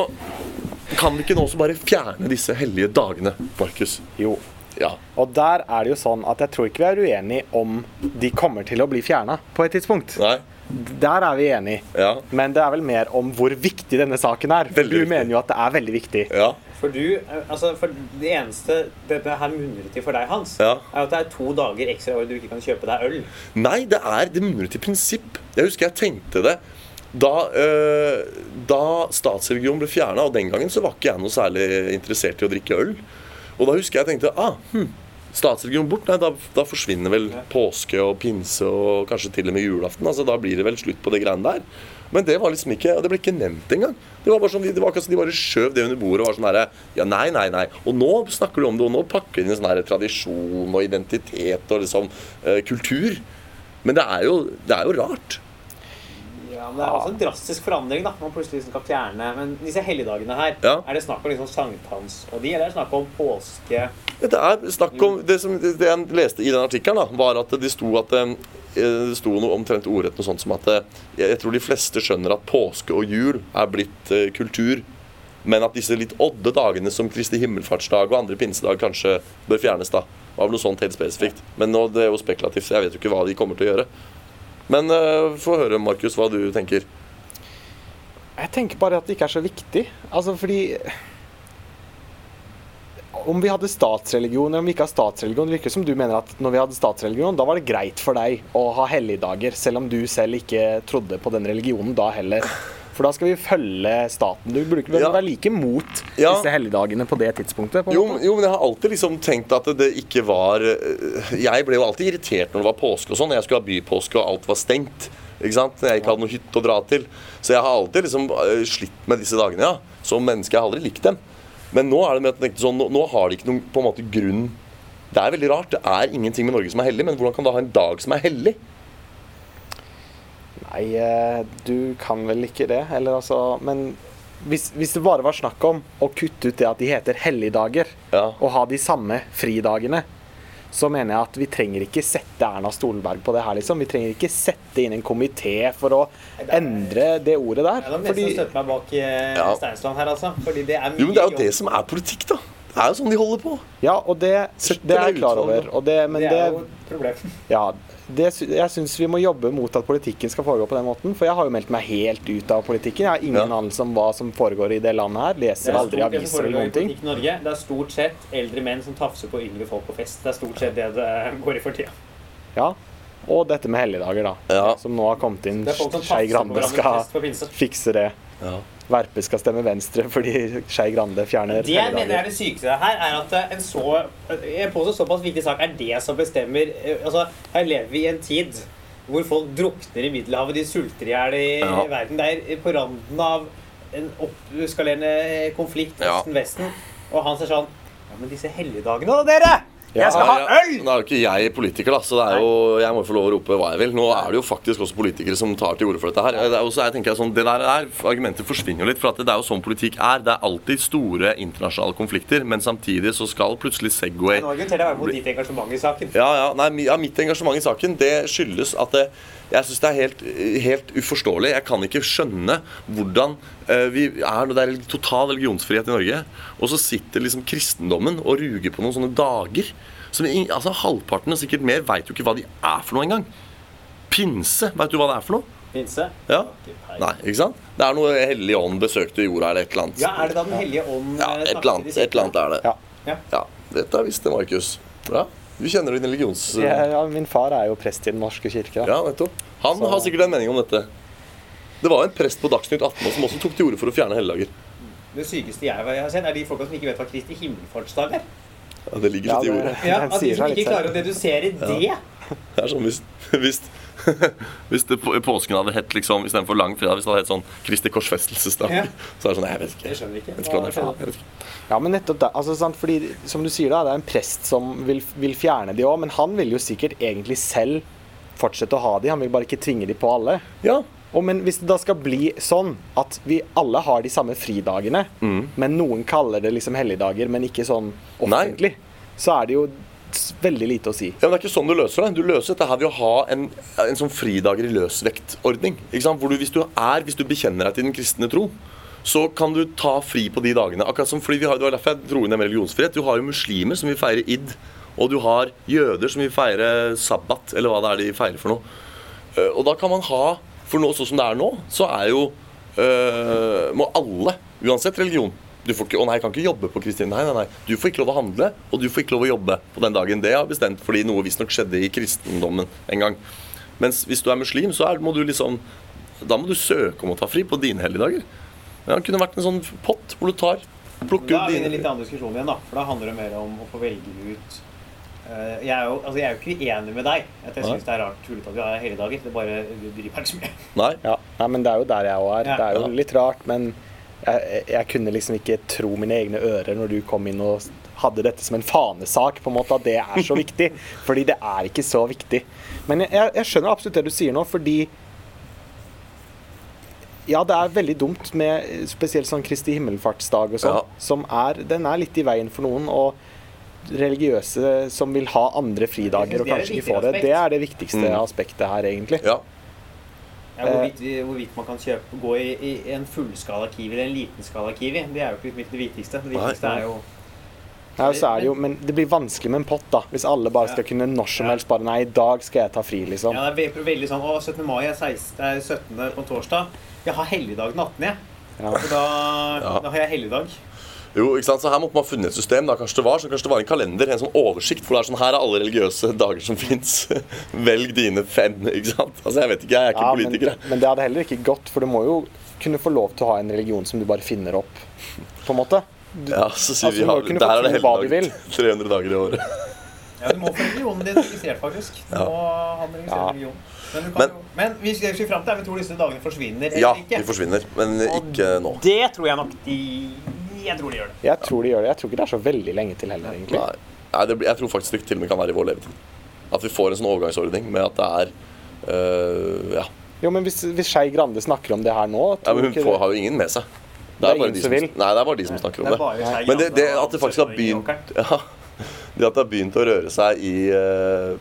kan vi ikke nå også bare fjerne disse hellige dagene, Markus? Jo. Ja. Og der er det jo sånn at jeg tror ikke vi er uenige om de kommer til å bli fjerna på et tidspunkt. Nei? Der er vi enige. Ja. Men det er vel mer om hvor viktig denne saken er. For Veldig du viktig. mener jo at det er veldig viktig. Ja. For du, eh, altså for det eneste dette her munner til for deg, Hans, Ja. er at det er to dager ekstra i året du ikke kan kjøpe deg øl. Nei, det er det munner til prinsipp. Jeg husker jeg tenkte det. Da, øh, da statsreligion ble fjerna, og den gangen så var ikke jeg noe særlig interessert i å drikke øl. Og da husker jeg jeg tenkte ah, hm, statsreligion bort, nei, da, da forsvinner vel påske og pinse og kanskje til og med julaften. altså Da blir det vel slutt på det greiene der. Men det var liksom ikke, det ble ikke nevnt engang. Det var bare sånn, det var akkurat som de bare skjøv det under bordet og var sånn herre Ja, nei, nei, nei. Og nå snakker du om det, og nå pakker de inn sånn tradisjon og identitet og liksom eh, kultur. Men det er jo, det er jo rart. Ja, men Det er også en drastisk forandring. da Man plutselig liksom kan fjerne Men disse helligdagene her, Ja. er det snakk om liksom sankthans og de, eller er det snakk om påske? Det er snakk om Det, som, det jeg leste i den artikkelen, var at det sto at eh, det sto noe omtrent ordrett noe sånt som at eh, jeg tror de fleste skjønner at påske og jul er blitt eh, kultur, men at disse litt odde dagene som Kristi himmelfartsdag og andre pinsedag kanskje bør fjernes. da. Var vel noe sånt helt spesifikt. Men nå, det er jo spekulativt, så jeg vet jo ikke hva de kommer til å gjøre. Men uh, få høre, Markus, hva du tenker. Jeg tenker bare at det ikke er så viktig. Altså fordi Om vi hadde statsreligion eller om vi ikke har statsreligion, det virker som du mener at når vi hadde statsreligion, da var det greit for deg å ha helligdager, selv om du selv ikke trodde på den religionen da heller. For da skal vi følge staten. Du burde ikke Ja. være like mot Ja. disse helligdagene på det tidspunktet. På Jo, jo, men jeg har alltid liksom tenkt at det ikke var øh, Jeg ble jo alltid irritert når det var påske og sånn. Jeg skulle ha bypåske, og alt var stengt. Ikke sant? Jeg ikke hadde noe hytte å dra til. Så jeg har alltid liksom øh, slitt med disse dagene, ja. Som menneske. Jeg har aldri likt dem. Men nå er det med at jeg tenkte sånn, nå, nå har de ikke noen på en måte grunn Det er veldig rart. Det er ingenting med Norge som er hellig, men hvordan kan du ha en dag som er hellig? Nei, eh, du kan vel ikke det. Eller altså Men hvis, hvis det bare var snakk om å kutte ut det at de heter helligdager, Ja. og ha de samme fridagene, så mener jeg at vi trenger ikke sette Erna Stolberg på det her, liksom. Vi trenger ikke sette inn en komité for å endre det ordet der. Det er Fordi støtte meg bak eh, Ja. Steinsland her, altså. Fordi det er mye Jo, men det er jo det som er politikk, da. Det er jo sånn de holder på. Ja, og det, det er jeg klar over. Og det, men det er jo et problem. Ja, det, jeg syns vi må jobbe mot at politikken skal foregå på den måten. For jeg har jo meldt meg helt ut av politikken. Jeg har ingen Ja. anelse om hva som foregår i det landet her. Leser er aldri aviser eller noen ting. Norge. Det er stort sett eldre menn som tafser på yngre folk på fest. Det er stort sett det det går i for tida. Ja. Og dette med helligdager, da. Ja. Som nå har kommet inn. Er Skei Grande skal fikse det. Ja. Verpe skal stemme Venstre fordi Skei Grande fjerner Det jeg mener er det sykeste her, er at eh, en så Jeg påstår såpass viktig sak er det som bestemmer eh, Altså, her lever vi i en tid hvor folk drukner i Middelhavet, de sulter i hjel i Ja. verden. Det er på randen av en oppskalerende konflikt Ja. Østen-Vesten. Og han sier sånn Ja, men disse helligdagene da, dere! Jeg skal ha øl! Nå er jo ikke jeg politiker, da, så det er jo, jeg må jo få lov å rope hva jeg vil. Nå er det jo faktisk også politikere som tar til orde for dette her. Det, er også, jeg tenker sånn, det der er, Argumentet forsvinner jo litt, for at det er jo sånn politikk er. Det er alltid store internasjonale konflikter, men samtidig så skal plutselig Segway Nå argumenterer jeg bare mot ditt engasjement i saken. ja, ja, nei, ja, Mitt engasjement i saken det skyldes at det, jeg syns det er helt, helt uforståelig. Jeg kan ikke skjønne hvordan eh, vi er det er total religionsfrihet i Norge, og så sitter liksom kristendommen og ruger på noen sånne dager. Som, altså Halvparten og sikkert mer veit jo ikke hva de er for noe engang. Pinse, veit du hva det er for noe? Pinse? Ja? Nei, ikke sant? Det er noe hellig ånd besøkte jorda eller et eller annet. Ja, er det da Den hellige ånd Ja, eh, et eller annet, et eller annet er det. Ja. Ja. Ja, Dette visste Markus. Bra. Du kjenner din religions... Ja, ja, min far er jo prest i Den norske kirke. Da. Ja, nettopp. Han Så- har sikkert en mening om dette. Det var en prest på Dagsnytt 18 som også tok til orde for å fjerne helligdager. Det sykeste jeg har sett, er de folka som ikke vet hva Kristi himmelfartsdag er. Ja, det ligger Ja, det, i ordet. Ja, At de som ikke klarer å dedusere det. Det er sånn hvis, hvis, hvis det på, påsken hadde hett liksom istedenfor lang fredag, hvis det hadde hett sånn Kristi korsfestelsesdag, Ja. så er det sånn Jeg vet ikke. Det skjønner ikke. Jeg vet ikke hva det er for noe. Jeg vet ikke. Ja, men nettopp det. Altså, sant? Fordi, som du sier da, det er en prest som vil, vil fjerne de òg, men han vil jo sikkert egentlig selv fortsette å ha de. Han vil bare ikke tvinge de på alle. Ja. Og men Hvis det da skal bli sånn at vi alle har de samme fridagene, Mm. men noen kaller det liksom helligdager, men ikke sånn offentlig, så er det jo veldig lite å si. Ja, men Det er ikke sånn du løser det. Du løser dette her ved å ha en, en sånn fridager i løsvektordning. Hvor du, hvis du er, hvis du bekjenner deg til den kristne tro, så kan du ta fri på de dagene. Akkurat som fordi vi har, Det var derfor jeg dro inn det med religionsfrihet. Du har jo muslimer som vil feire id, og du har jøder som vil feire sabbat, eller hva det er de feirer for noe. Eh, Og da kan man ha For nå sånn som det er nå, så er jo øh, Må alle, uansett religion du får ikke, å nei, jeg kan ikke jobbe på Kristin. Nei, nei, nei. Du får ikke lov å handle, og du får ikke lov å jobbe på den dagen. Det har bestemt fordi noe visstnok skjedde i kristendommen en gang. Mens hvis du er muslim, så er, må du liksom Da må du søke om å ta fri på dine helligdager. Ja, det kunne vært en sånn pott hvor du tar Plukker Da er vi inne i en litt annen diskusjon igjen, da. For da handler det mer om å få velge ut jeg, er jo, altså jeg er jo ikke uenig med deg. At jeg syns det er rart tullete at vi har helligdager. Det bare bryr meg ikke så mye. Nei. Ja. Nei, men det er jo der jeg òg er. Ja. Det er jo litt rart, men jeg, jeg kunne liksom ikke tro mine egne ører når du kom inn og hadde dette som en fanesak, på en måte, at det er så viktig. Fordi det er ikke så viktig. Men jeg, jeg, jeg skjønner absolutt det du sier nå, fordi ja, det er veldig dumt med spesielt sånn Kristi himmelfartsdag og sånn, Ja. som er Den er litt i veien for noen. og religiøse som vil ha andre fridager og kanskje ikke får det. Det er det viktigste Mm. aspektet her, egentlig. Ja. Ja, hvorvidt, hvorvidt man kan kjøpe, gå i, i en fullskala Kiwi eller en liten skala Kiwi, det er jo ikke det viktigste. Det viktigste er jo Ja, så er det jo, men det blir vanskelig med en pott, da. Hvis alle bare skal kunne når som helst bare Nei, i dag skal jeg ta fri, liksom. Ja, det er veldig sånn Å, 17. mai er 16, er 17. på en torsdag. Jeg har helligdag den 18., jeg. Ja. Så da, Ja. da har jeg helligdag. Jo, ikke sant? Så Her måtte man ha funnet et system. da Kanskje det var så kanskje det var en kalender, en sånn oversikt. For det er sånn Her er alle religiøse dager som fins. Velg dine fem. ikke sant? Altså, Jeg vet ikke, jeg er ikke Ja, politiker. Men, men det hadde heller ikke gått, for du må jo kunne få lov til å ha en religion som du bare finner opp, på en måte. Du, Ja, så sier Altså, vi har, Der er det helligdag 300 dager i året. Ja, du må få religionen din registrert, faktisk. Du må ha den registrert Ja. religion. Men, Men- jo, men vi skal fram til er vi tror disse dagene forsvinner eller Ja, ikke. de forsvinner. Men ikke nå. Det tror jeg nok de Jeg tror de gjør det. jeg tror de gjør det. Jeg tror ikke det er så veldig lenge til heller, egentlig. Nei, Nei det blir, jeg tror faktisk det til og med kan være i vår levetid. At vi får en sånn overgangsordning med at det er øh, Ja. Jo, men hvis, hvis Skei Grande snakker om det her nå ja men hun ikke får, har jo ingen med seg. Det er bare ingen de som vil. nei, det er bare de som snakker om Det det. er bare Men det, det at det faktisk har begynt ja, Det at det har begynt å røre seg i uh,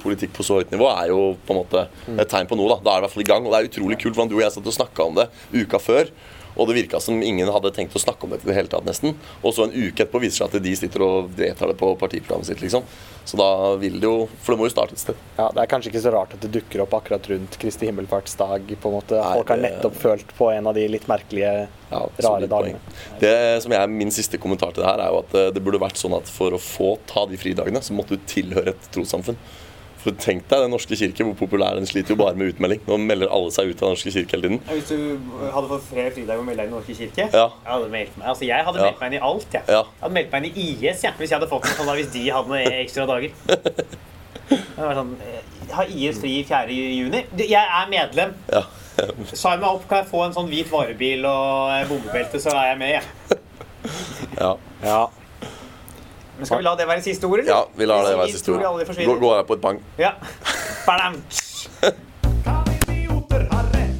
politikk på så høyt nivå, er jo på en måte et tegn på noe. Da Da er det i hvert fall i gang. Og det er utrolig kult, hvordan du og jeg satt og snakka om det uka før. Og det virka som ingen hadde tenkt å snakke om det i det hele tatt, nesten. Og så en uke etterpå viser det seg at de sitter og vedtar det på partiprogrammet sitt, liksom. Så da vil det jo For det må jo starte et sted. Ja, Det er kanskje ikke så rart at det dukker opp akkurat rundt Kristi himmelfartsdag. på en måte. Folk har nettopp følt på en av de litt merkelige, Ja, rare dagene. poeng. Det som er Min siste kommentar til det her er jo at eh, det burde vært sånn at for å få ta de fridagene, så måtte du tilhøre et trossamfunn. For tenk deg Den norske kirke, hvor populær den sliter jo bare med utmelding. Nå melder alle seg ut av Den norske kirke hele tiden. Hvis du hadde fått fred fridag og meldt deg inn i Norske kirke Ja. Jeg hadde meldt meg Altså, jeg hadde Ja. meldt meg inn i alt, jeg. Ja. Jeg hadde meldt meg inn i IS, jeg, hvis jeg hadde fått noe sånn hvis de hadde noen ekstra dager. Det var sånn eh, Har IS fri 4. juni? Jeg er medlem. Ja. Sign meg opp, kan jeg få en sånn hvit varebil og eh, bombebelte, så er jeg med, jeg. ja. Ja. Men skal vi la det være siste ord, eller? ja vi lar det være siste ord. alle Gå, går jeg på et pang. Ja.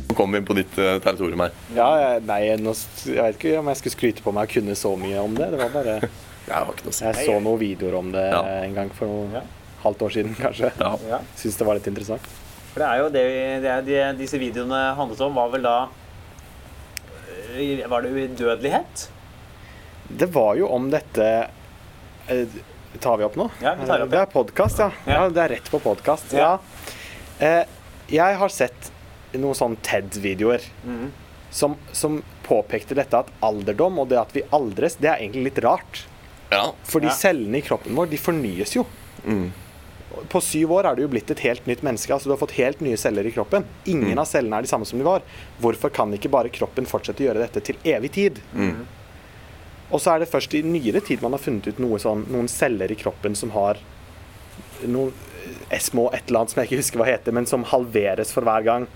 Nå kom vi inn på ditt uh, territorium her. ja nei, nå, jeg vet ikke om jeg skulle skryte på meg å kunne så mye om det. Det var bare Jeg har ikke noe. Jeg så noen videoer om det Ja. en gang for noe Ja. halvt år siden, kanskje. Ja. Ja. Syns det var litt interessant. For det er jo det, vi- det er, de, disse videoene handlet om, var vel da øh, Var det udødelighet? Det var jo om dette eh, Tar vi opp nå? Ja, vi tar opp, Det er podkast, ja. ja. Ja. Det er rett på podkast. Ja. Ja. Eh, jeg har sett noen sånne TED-videoer Mhm. som, som påpekte dette at alderdom og det at vi aldres, det er egentlig litt rart. Ja. Fordi Ja. cellene i kroppen vår, de fornyes jo. Mm. På syv år er du jo blitt et helt nytt menneske. altså Du har fått helt nye celler i kroppen. Ingen Mm. av cellene er de samme som de var. Hvorfor kan ikke bare kroppen fortsette å gjøre dette til evig tid? Mm. Og så er det først i nyere tid man har funnet ut noe sånn, noen celler i kroppen som har noen eh, små et eller annet som jeg ikke husker hva heter, men som halveres for hver gang.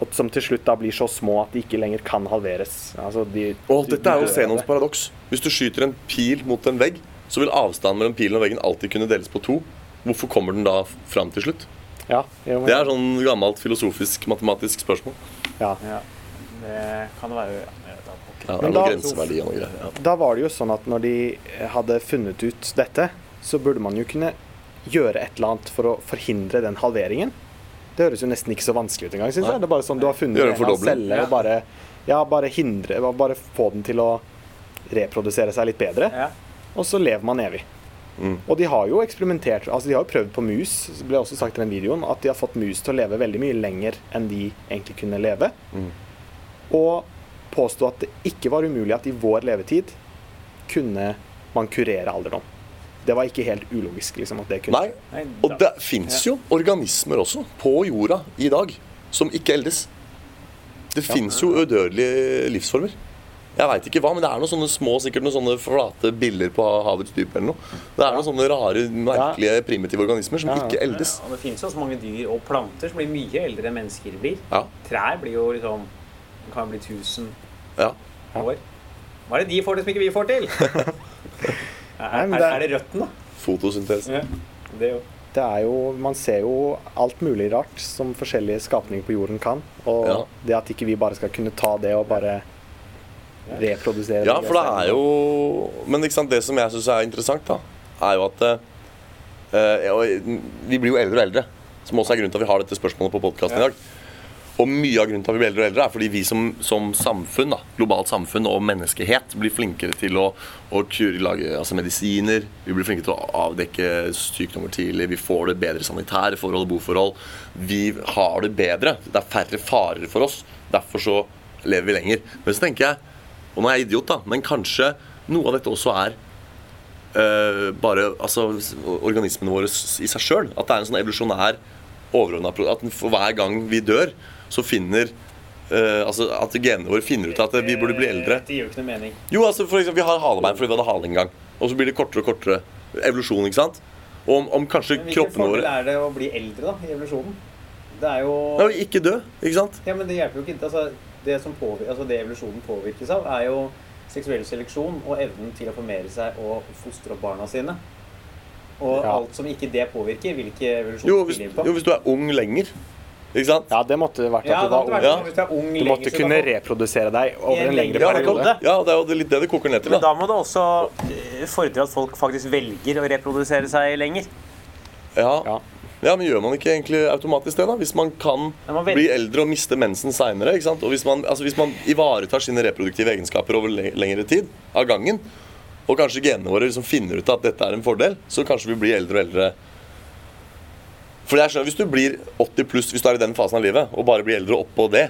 Og som til slutt da blir så små at de ikke lenger kan halveres. Altså de, Og de dette er jo Zenons paradoks. Hvis du skyter en pil mot en vegg, så vil avstanden mellom pilen og veggen alltid kunne deles på to. Hvorfor kommer den da fram til slutt? Ja, jo, men, Det er sånn gammelt filosofisk, matematisk spørsmål. ja. Ja. Det kan være. Ja. Det Men er noe da- grenseverdi og greier. Ja. Da var det jo sånn at når de hadde funnet ut dette, så burde man jo kunne gjøre et eller annet for å forhindre den halveringen. Det høres jo nesten ikke så vanskelig ut engang, syns jeg. Det er bare sånn du har funnet en celle og bare, ja, bare hindre Bare få den til å reprodusere seg litt bedre, Ja. og så lever man evig. Mm. Og de har jo eksperimentert altså De har jo prøvd på mus, det ble også sagt i den videoen, at de har fått mus til å leve veldig mye lenger enn de egentlig kunne leve. Mm. Og påstå at det ikke var umulig at i vår levetid kunne man kurere alderdom. Det var ikke helt ulogisk. liksom, at det kunne Nei, og det fins jo organismer også på jorda i dag som ikke eldes. Det fins jo udødelige livsformer. Jeg veit ikke hva, men det er noen sånne små sikkert noen sånne flate biller på havets dyp eller noe. Det er noen sånne rare, merkelige, primitive organismer som Ja, ja. ikke eldes. Ja, og det finnes jo også mange dyr og planter som blir mye eldre enn mennesker blir. Ja. Trær blir jo liksom kan bli 1000 ja. år. Hva er det de får til som ikke vi får til? er, er, det- er det røtten, da? Fotosyntesen. Ja, det jo. Det er jo, man ser jo alt mulig rart som forskjellige skapninger på jorden kan. Og Ja. det at ikke vi bare skal kunne ta det og bare reprodusere Ja, for det er jo Men ikke sant, det som jeg syns er interessant, da, er jo at uh, Vi blir jo eldre og eldre, som også er grunnen til at vi har dette spørsmålet på podkasten i dag. Og mye av grunnen til at vi blir eldre og eldre, er fordi vi som, som samfunn, da, globalt samfunn og menneskehet, blir flinkere til å, å kure, lage altså medisiner. Vi blir flinkere til å avdekke sykdommer tidlig. Vi får det bedre sanitære forhold og boforhold. Vi har det bedre. Det er færre farer for oss. Derfor så lever vi lenger. Men så tenker jeg, og nå er jeg idiot, da, men kanskje noe av dette også er eh, bare altså, organismene våre i seg sjøl. At det er en sånn evolusjonær overordna At for hver gang vi dør, så finner Uh, altså At genene våre finner ut at vi burde bli eldre. Det gir jo ikke noe mening. Jo, altså for eksempel, Vi har halebein fordi vi hadde hale en gang. Og så blir det kortere og kortere evolusjon. ikke sant? Og om, om kanskje Men hvilken kroppene fordel er det å bli eldre da, i evolusjonen? Det er jo Ja, Ikke dø, ikke sant? Ja, men det hjelper jo ikke. Altså, det, som påvirker, altså, det evolusjonen påvirkes av, er jo seksuell seleksjon og evnen til å formere seg og fostre opp barna sine. Og Ja. alt som ikke det påvirker, vil ikke Jo evolusjonen hvis, inn på. jo, hvis du er ung lenger. Ikke sant? Ja, det måtte vært at Ja, du var ung. Ja. sånn du ung Du måtte kunne kan reprodusere deg over en en lengre Ja, periode. ja, det er jo litt det det koker ned til. Men da. da må det også eh, fordre at folk faktisk velger å reprodusere seg lenger. Ja. Ja. ja, men gjør man ikke egentlig automatisk det, da? Hvis man kan man bli eldre og miste mensen seinere. Og hvis man, altså hvis man ivaretar sine reproduktive egenskaper over lengre tid av gangen, og kanskje genene våre liksom finner ut at dette er en fordel, så kanskje vi blir eldre og eldre. For jeg skjønner, Hvis du blir 80 pluss hvis du er i den fasen av livet, og bare blir eldre oppå det,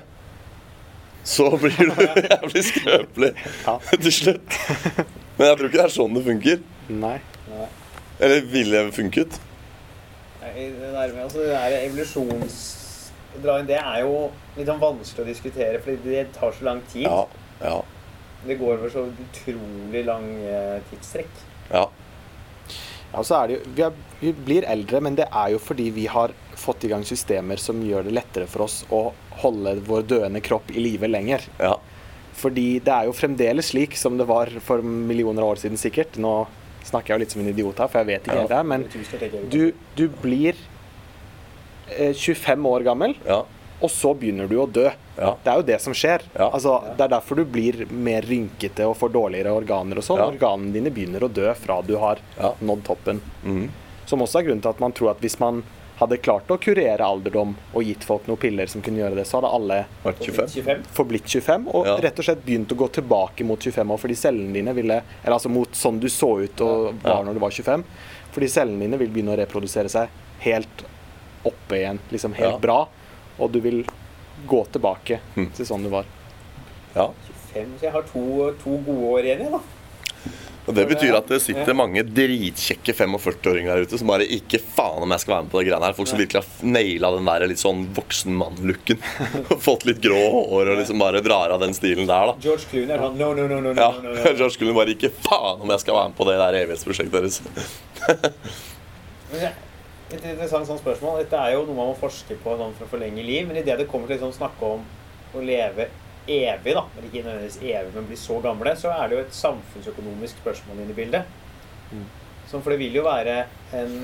så blir du jævlig skrøpelig Ja. til slutt. Men jeg tror ikke det er sånn det funker. Nei. Eller ville funket. Nei, Det der med altså, det der evolusjons... Det er jo litt sånn vanskelig å diskutere, fordi det tar så lang tid. Ja, ja, Det går over så utrolig lang eh, tidstrekk. ja. Ja, så er det jo, vi, er, vi blir eldre, men det er jo fordi vi har fått i gang systemer som gjør det lettere for oss å holde vår døende kropp i live lenger. ja. Fordi det er jo fremdeles slik som det var for millioner av år siden sikkert. Nå snakker jeg jo litt som en idiot her, for jeg vet ikke Ja. helt det, men du, du blir eh, 25 år gammel, ja. Og så begynner du å dø. Ja. Det er jo det som skjer. Ja. Altså, det er derfor du blir mer rynkete og får dårligere organer og sånn. Ja. Organene dine begynner å dø fra du har Ja. nådd toppen. Mm. Som også er grunnen til at man tror at hvis man hadde klart å kurere alderdom og gitt folk noen piller som kunne gjøre det, så hadde alle 25? 25. forblitt 25 og Ja. rett og slett begynt å gå tilbake mot 25 år, fordi cellene dine ville Eller altså mot sånn du så ut og var Ja. når du var 25. Fordi cellene dine vil begynne å reprodusere seg helt oppe igjen, liksom helt Ja. bra, og du vil gå tilbake Mm. til sånn du var. Ja. 25, så jeg har to, to gode år igjen, jeg, da. Og Det betyr at det sitter mange dritkjekke 45-åringer der ute som bare ikke faen om jeg skal være med på det greiene her. Folk som virkelig har naila den der litt sånn voksen mann-looken. Fått litt grå hår og liksom bare drar av den stilen der, da. George Clooney er sånn no, no, no, no, no, Ja, no, no. George Clooney bare ikke faen om jeg skal være med på det der evighetsprosjektet deres. Et interessant sånn spørsmål. Dette er jo noe man må forske på sånn for å forlenge liv. Men idet det kommer til å liksom snakke om å leve evig, da, eller ikke nødvendigvis evig, men bli så gamle, så er det jo et samfunnsøkonomisk spørsmål inne i bildet. Mm. Sånn, for det vil jo være en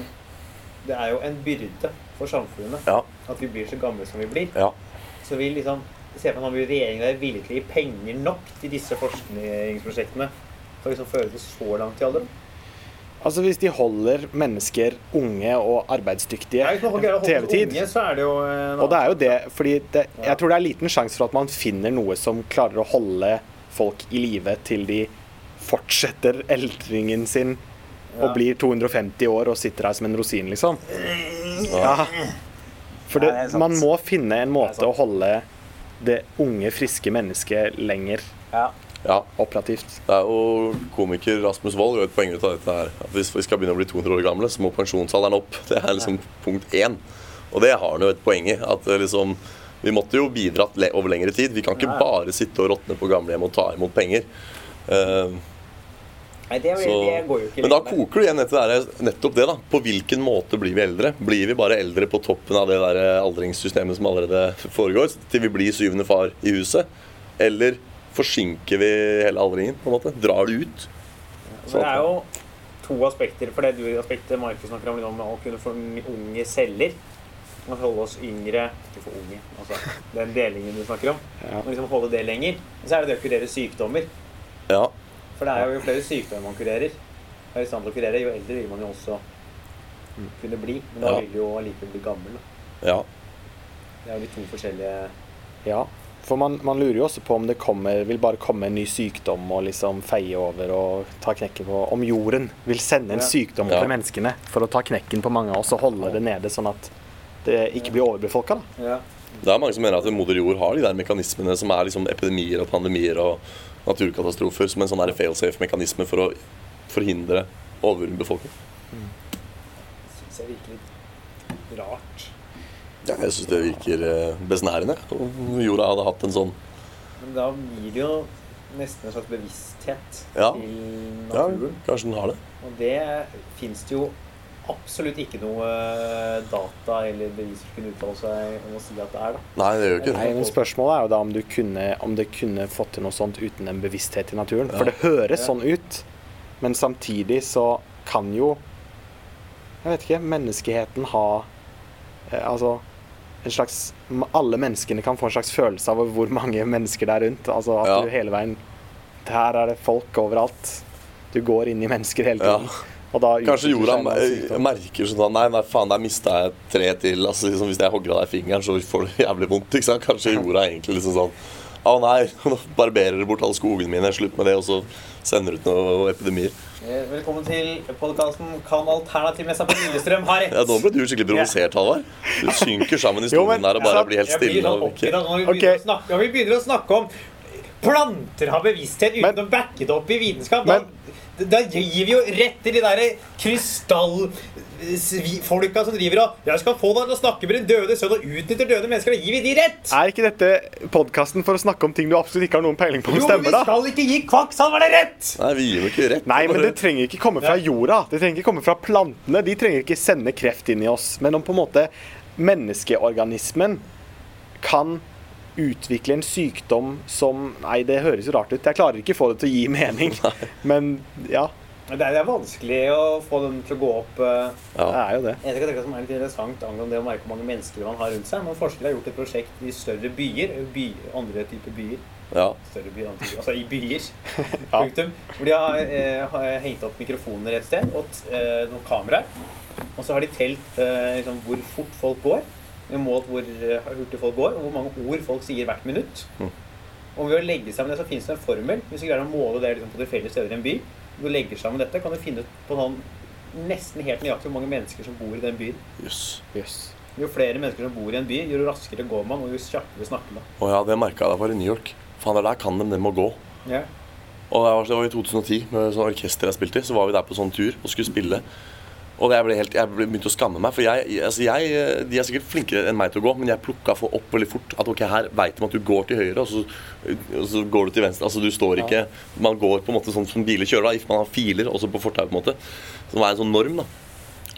Det er jo en byrde for samfunnet Ja, at vi blir så gamle som vi blir. ja. Så vi liksom Se på om regjeringen er villig til å gi penger nok til disse forskningsprosjektene for å liksom føre det så langt i alderdom. Altså Hvis de holder mennesker unge og arbeidsdyktige Ja, hvis man kan gjøre til evig tid unge, så det jo en Og det er jo det, fordi det, jeg tror det er liten sjanse for at man finner noe som klarer å holde folk i live til de fortsetter eldringen sin og blir 250 år og sitter her som en rosin, liksom. Ja. For det, man må finne en måte å holde det unge, friske mennesket lenger. Ja. Ja. operativt. Det er jo komiker Rasmus Wold gjør et poeng ut av dette her. At hvis vi skal begynne å bli 200 år gamle, så må pensjonsalderen opp. Det er liksom punkt én. Og det har han jo et poeng i. At liksom Vi måtte jo bidratt over lengre tid. Vi kan ikke Ja. bare sitte og råtne på gamlehjem og ta imot penger. Uh, Nei, det, så, det går jo ikke men da koker du igjen etter det der, nettopp det. da På hvilken måte blir vi eldre? Blir vi bare eldre på toppen av det der aldringssystemet som allerede foregår, til vi blir syvende far i huset? Eller forsinker vi hele aldringen? på en måte? Drar det ut? Så det er jo to aspekter. For det du aspektet Markus snakker om, om å kunne få unge celler. Å holde oss yngre Ikke for unge, altså den delingen du snakker om. Ja. Og liksom holde det lenger. Og så er det det å kurere sykdommer. Ja. For det er jo jo flere sykdommer man kurerer. Er i stand til å kurere, Jo eldre vil man jo også kunne bli. Men da Ja. vil du jo allikevel bli gammel. Da. ja. Det er jo de to forskjellige Ja, for man, man lurer jo også på om det kommer, vil bare komme en ny sykdom og liksom feie over og ta knekken på Om jorden vil sende en sykdom Ja. til menneskene for å ta knekken på mange av oss og holde det nede, sånn at det ikke blir overbefolka. Ja. Det er mange som mener at moder jord har de der mekanismene som er liksom epidemier og pandemier og naturkatastrofer som en sånn failsafe-mekanisme for å forhindre overbefolkning. Syns jeg virker litt rart. Ja, jeg syns det virker eh, besnærende. Om jorda hadde hatt en sånn Men da blir det jo nesten en slags bevissthet Ja. til Ja, kanskje den har det. Og det fins det jo absolutt ikke noe data eller bevis for å kunne uttale seg om å si at det er. da. Nei, det gjør jo ikke Nei, det. men Spørsmålet er jo da om, du kunne, om det kunne fått til noe sånt uten en bevissthet i naturen. Ja. For det høres Ja. sånn ut, men samtidig så kan jo Jeg vet ikke Menneskeheten ha eh, Altså en slags Alle menneskene kan få en slags følelse av hvor mange mennesker det er rundt. Altså at Ja. du hele veien Her er det folk overalt. Du går inn i mennesker hele Ja. tiden. Og da Kanskje jorda merker sånn Nei, nei, faen, der mista jeg tre til. Altså, liksom, hvis jeg hogger av deg fingeren, så får du jævlig vondt. Kanskje jorda egentlig liksom sånn Å nei, nå barberer dere bort alle skogene mine. Slutt med det. Og så sender ut noen epidemier. Eh, Velkommen til podkasten 'Kan alternativmessa på Lillestrøm ha rett?' Ja, Nå ble du skikkelig provosert, Halvard. Du synker sammen i stolen der og bare blir helt Jeg blir stille. sånn oppgitt når vi okay. snakke, når vi begynner å snakke om planter har bevissthet uten Men- å backe det opp i vitenskap. Da, da gir vi jo rett til de der krystallfolka som driver og 'Jeg skal få deg til å snakke med din døde sønn' og utnytter døde mennesker. Da gir vi de rett! Er ikke dette podkasten for å snakke om ting du absolutt ikke har noen peiling på om Jo, men vi skal ikke gi Kvakksalverne rett! Nei, vi gir jo ikke rett. Nei, men det trenger ikke komme fra jorda. Det trenger ikke komme fra plantene. De trenger ikke sende kreft inn i oss. Men om på en måte menneskeorganismen kan utvikle en sykdom som Nei, det høres jo rart ut. Jeg klarer ikke få det til å gi mening. Men ja, Det er, det er vanskelig å få dem til å gå opp Ja. det er jo det. En ting som er litt interessant angående det å merke hvor mange mennesker man har rundt seg. Noen forskere har gjort et prosjekt i større byer, by, andre typer byer. ja. Større byer, andre typer, altså i byer. Ja. Punktum. Hvor de har, eh, har hengt opp mikrofoner et sted og eh, noen kameraer. Og så har de telt eh, liksom, hvor fort folk går. Målt hvor eh, hurtig folk går, og hvor mange ord folk sier hvert minutt. Mm. Og ved å legge sammen det, så finnes det en formel. Hvis du greier å måle det liksom, på tilfeldige steder i en by, du legger sammen dette, kan du finne ut på sånn nesten helt nøyaktig hvor mange mennesker som bor i den byen. Yes. Yes. Jo flere mennesker som bor i en by, jo raskere går man, og jo kjappere snakker man. Å ja, det merka jeg da jeg var i New York. Faen, det der kan de, de må å gå. Yeah. Og det var, det var i 2010, med sånn orkester jeg spilte i. Så var vi der på sånn tur og skulle spille. Og jeg ble helt, jeg begynte å skamme meg, for jeg, altså jeg, de er sikkert flinkere enn meg til å gå, men jeg plukka for opp veldig fort at ok, her veit de at du går til høyre, og så, og så går du til venstre. Altså du står ikke Man går på en måte sånn som biler kjører, da. Man har filer også på fortauet, på en måte. Som er en sånn norm, da.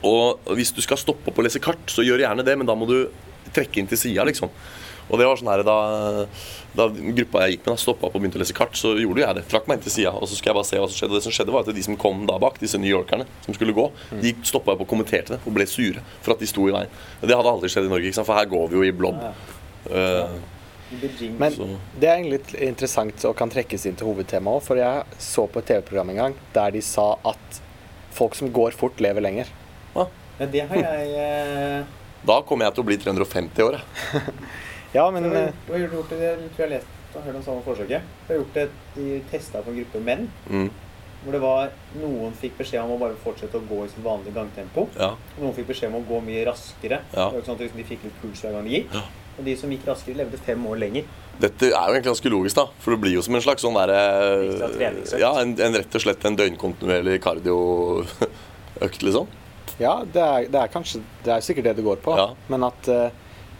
Og hvis du skal stoppe opp og lese kart, så gjør gjerne det, men da må du trekke inn til sida, liksom. Og det var sånn her, da, da gruppa jeg gikk med, da stoppa opp og begynte å lese kart, så gjorde jeg det. Trakk meg inn til sida, og så skulle jeg bare se hva som skjedde. Og det som skjedde, var at de som kom da bak, disse newyorkerne som skulle gå, de stoppa opp og kommenterte det og ble sure for at de sto i veien. Det hadde aldri skjedd i Norge, ikke sant? for her går vi jo i blob. Ja. Eh, Men det er egentlig litt interessant og kan trekkes inn til hovedtemaet òg, for jeg så på et TV-program en gang der de sa at folk som går fort, lever lenger. Ja, det har jeg eh, da kommer jeg til å bli 350 år, jeg. Ja, men Vi, eh, du har gjort det, jeg tror jeg har lest og hørt om samme forsøket. Du har gjort det, De testa på en gruppe menn Mm, hvor det var noen fikk beskjed om å bare fortsette å gå i sitt vanlige gangtempo. ja. Og noen fikk beskjed om å gå mye raskere. Ja. Det var ikke sånn at liksom, de fikk litt puls hver gang de gikk. Ja. Og de som gikk raskere, levde fem år lenger. Dette er jo egentlig ganske logisk, da. For det blir jo som en slags sånn derre. Ja, en, en rett og slett en døgnkontinuerlig kardioøkt, liksom. ja, det er, det er kanskje Det er sikkert det det går på. Ja. Men at, eh,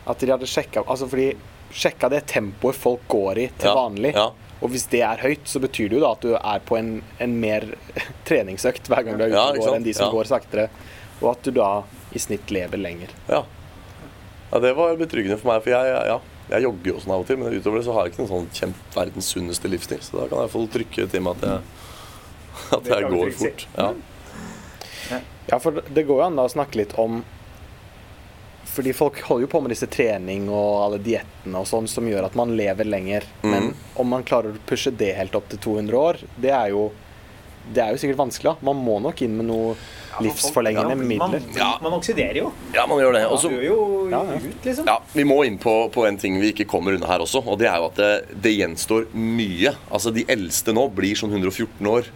at de hadde sjekka Altså fordi sjekka det tempoet folk går i til Ja, vanlig. ja. Og hvis det er høyt, så betyr det jo da at du er på en, en mer treningsøkt hver gang du er ute Ja, og går enn de som Ja. går saktere. Og at du da i snitt lever lenger. Ja. ja, det var betryggende for meg, for jeg, ja, jeg jogger jo sånn av og til, men utover det så har jeg ikke noen sånn kjempe verdens sunneste livsstil, så da kan jeg få trykke til meg at jeg, at jeg går fort. Ja. Ja, for det går jo an da å snakke litt om Fordi folk holder jo på med disse trening og alle diettene og sånn som gjør at man lever lenger. Men om man klarer å pushe det helt opp til 200 år, det er jo det er jo sikkert vanskelig. da. Man må nok inn med noe livsforlengende ja, midler. Ja. Man, man oksiderer jo. ja, man gjør det. Også, man jo Ja, ja. ut, liksom. Ja, Vi må inn på, på en ting vi ikke kommer unna her også. Og det er jo at det, det gjenstår mye. Altså De eldste nå blir sånn 114 år.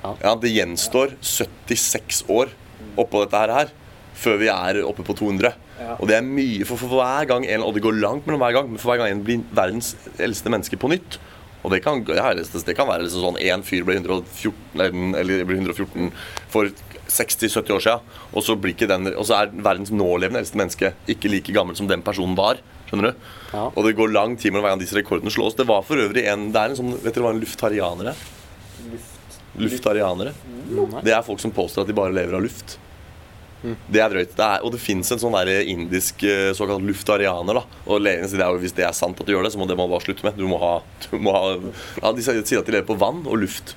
Ja. Det gjenstår 76 år oppå dette her før vi er oppe på 200. Ja. Og det er mye, for, for hver gang en, Og det går langt mellom hver gang, men for hver gang en blir verdens eldste menneske på nytt og det kan, det, kan være liksom sånn én fyr ble 114, eller, eller ble 114 for 60-70 år siden, og så, blir ikke den, og så er verdens nålevende eldste menneske ikke like gammel som den personen var. Skjønner du? Ja. Og det går lang tid mellom hver gang disse rekordene slås. Det var for øvrig en Det er en sånn Vet dere hva en luftarianer er? Luft. Luftarianere. Det er folk som påstår at de bare lever av luft. Det er drøyt. Det er, og det fins en sånn der indisk eh, såkalt luftarianer. da Og legene sier er Hvis det er sant at du gjør det, så må det man bare slutte med. Du må ha, du må ha ja, De sier at de lever på vann og luft.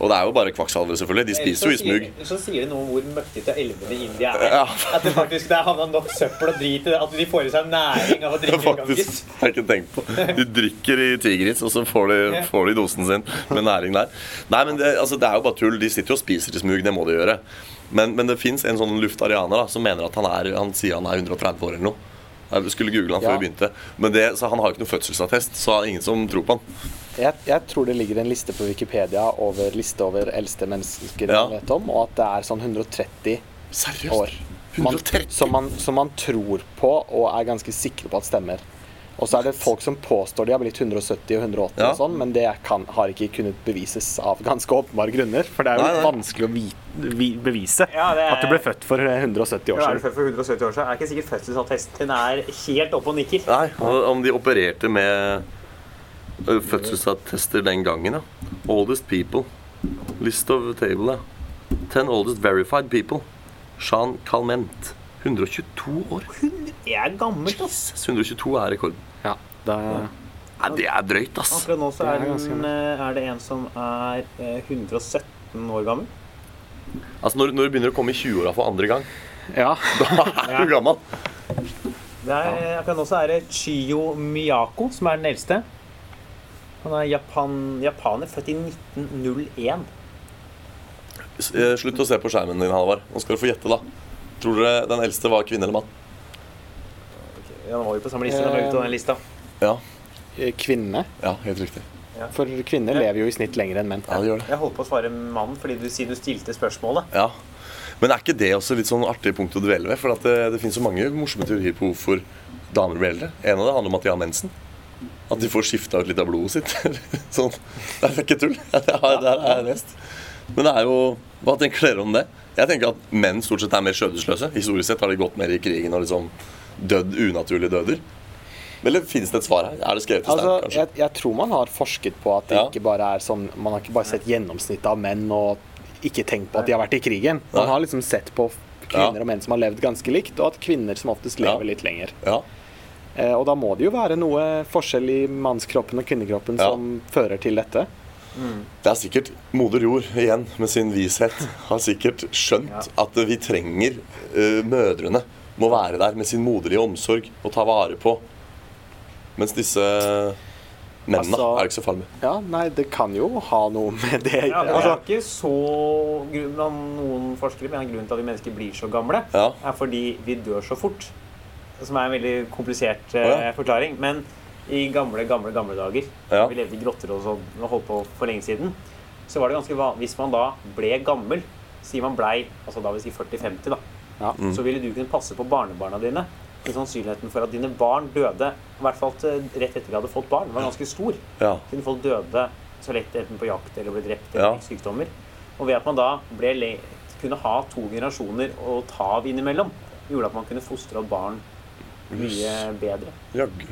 Og det er jo bare kvakksalvere, selvfølgelig. De spiser jo i smug. Så sier det noe om hvor møkkete elvene i India er. Ja. At det faktisk det er havna nok søppel og drit i det. At de får i seg næring av å drikke Faktisk. Har jeg ikke tenkt på. De drikker i tigris, og så får de, får de dosen sin med næring der. Nei, men det, altså, det er jo bare tull. De sitter jo og spiser i smug. Det må de gjøre. Men, men det fins en sånn luftarianer da, som mener at han er Han sier han er 130 år eller noe. Jeg skulle google han før Ja. vi begynte. Men det, så Han har jo ikke noen fødselsattest, så ingen som tror på han. Jeg, jeg tror det ligger en liste på Wikipedia over liste over eldste mennesker Ja. man vet om, og at det er sånn 130 Seriøst? år. Man, 130? som, man, som man tror på og er ganske sikre på at stemmer. Og så er det folk som påstår de har blitt 170 og 180, Ja. og sånn, men det kan, har ikke kunnet bevises av ganske åpenbare grunner. For det er jo Nei, nei. vanskelig å vite, vi, bevise Ja, er- at du ble født for 170 år Ja, er du født for 170 år siden, er ikke sikkert fødselsattesten er helt oppe og nikker. Nei, om de opererte med fødselsattester den gangen, ja. Oldest people. List of table, ja. Ten oldest verified people. Jean Calment. 122 år. Det er gammelt, ass. 122 er rekorden. Ja, da, Nei, det er drøyt, ass. Akkurat nå så Det er er, ganske eh, er det en som er eh, 117 år gammel. Altså, når, når du begynner å komme i 20-åra for andre gang, ja. da er du gammel. Det er, akkurat nå så er det Chiyo Miyako som er den eldste. Han er Japan, japaner, født i 1901. Eh, Slutt å se på skjermen din, Halvard. Nå skal du få gjette, da. Tror dere den eldste var kvinne eller mann? Ja, Han var jo på samme liste. Han var ute av den lista. Ja, Eh, Kvinne. ja helt riktig. For kvinner lever jo i snitt lenger enn menn. Ja, det gjør det. Jeg holdt på å svare mann fordi du sier du stilte spørsmålet. Ja. Men er ikke det også litt sånn artig punkt å dvele ved? For at det, det finnes så mange morsomme teorier på hvorfor damer blir eldre. En av det handler om at de har mensen. At de får skifta ut litt av blodet sitt. sånn. Det er ikke tull. Det har, det har jeg lest. Men det er jo Hva tenker dere om det? Jeg tenker at menn stort sett er mer skjødesløse. Historisk sett har de gått mer i krigen og liksom dødd unaturlige døder. Eller finnes det et svar her? Er det skrevet i stein, Altså, kanskje? jeg, jeg tror man har forsket på at det Ja. ikke bare er sånn Man har ikke bare sett gjennomsnittet av menn og ikke tenkt på at de har vært i krigen. Man har liksom sett på kvinner Ja. og menn som har levd ganske likt, og at kvinner som oftest Ja. lever litt lenger. Ja. Eh, og da må det jo være noe forskjell i mannskroppen og kvinnekroppen Ja. som fører til dette. Det er sikkert Moder Jord igjen med sin vishet har sikkert skjønt at vi trenger uh, mødrene må være der med sin moderlige omsorg og ta vare på. Mens disse mennene Altså- er det ikke så farlig med. Ja, nei, det kan jo ha noe med det Ja, det er altså, ikke så grunn- av Noen forskere men grunnen til at vi mennesker blir så gamle, Ja. er fordi vi dør så fort. Som er en veldig komplisert uh, ja. forklaring. Men i gamle, gamle gamle dager, Ja. vi levde i grotter og sånn og holdt på for lenge siden, så var det ganske vanlig Hvis man da ble gammel, sier man blei altså da vil si 40-50, da, ja. Mm. så ville du kunne passe på barnebarna dine. Men sannsynligheten for at dine barn døde, i hvert fall rett etter de hadde fått barn, var ganske stor. Ja. Kunne folk døde så lett enten på jakt eller ble drept Ja. eller fikk sykdommer. Og ved at man da ble le kunne ha to generasjoner å ta av innimellom, gjorde at man kunne fostre opp barn mye bedre. Jaggu.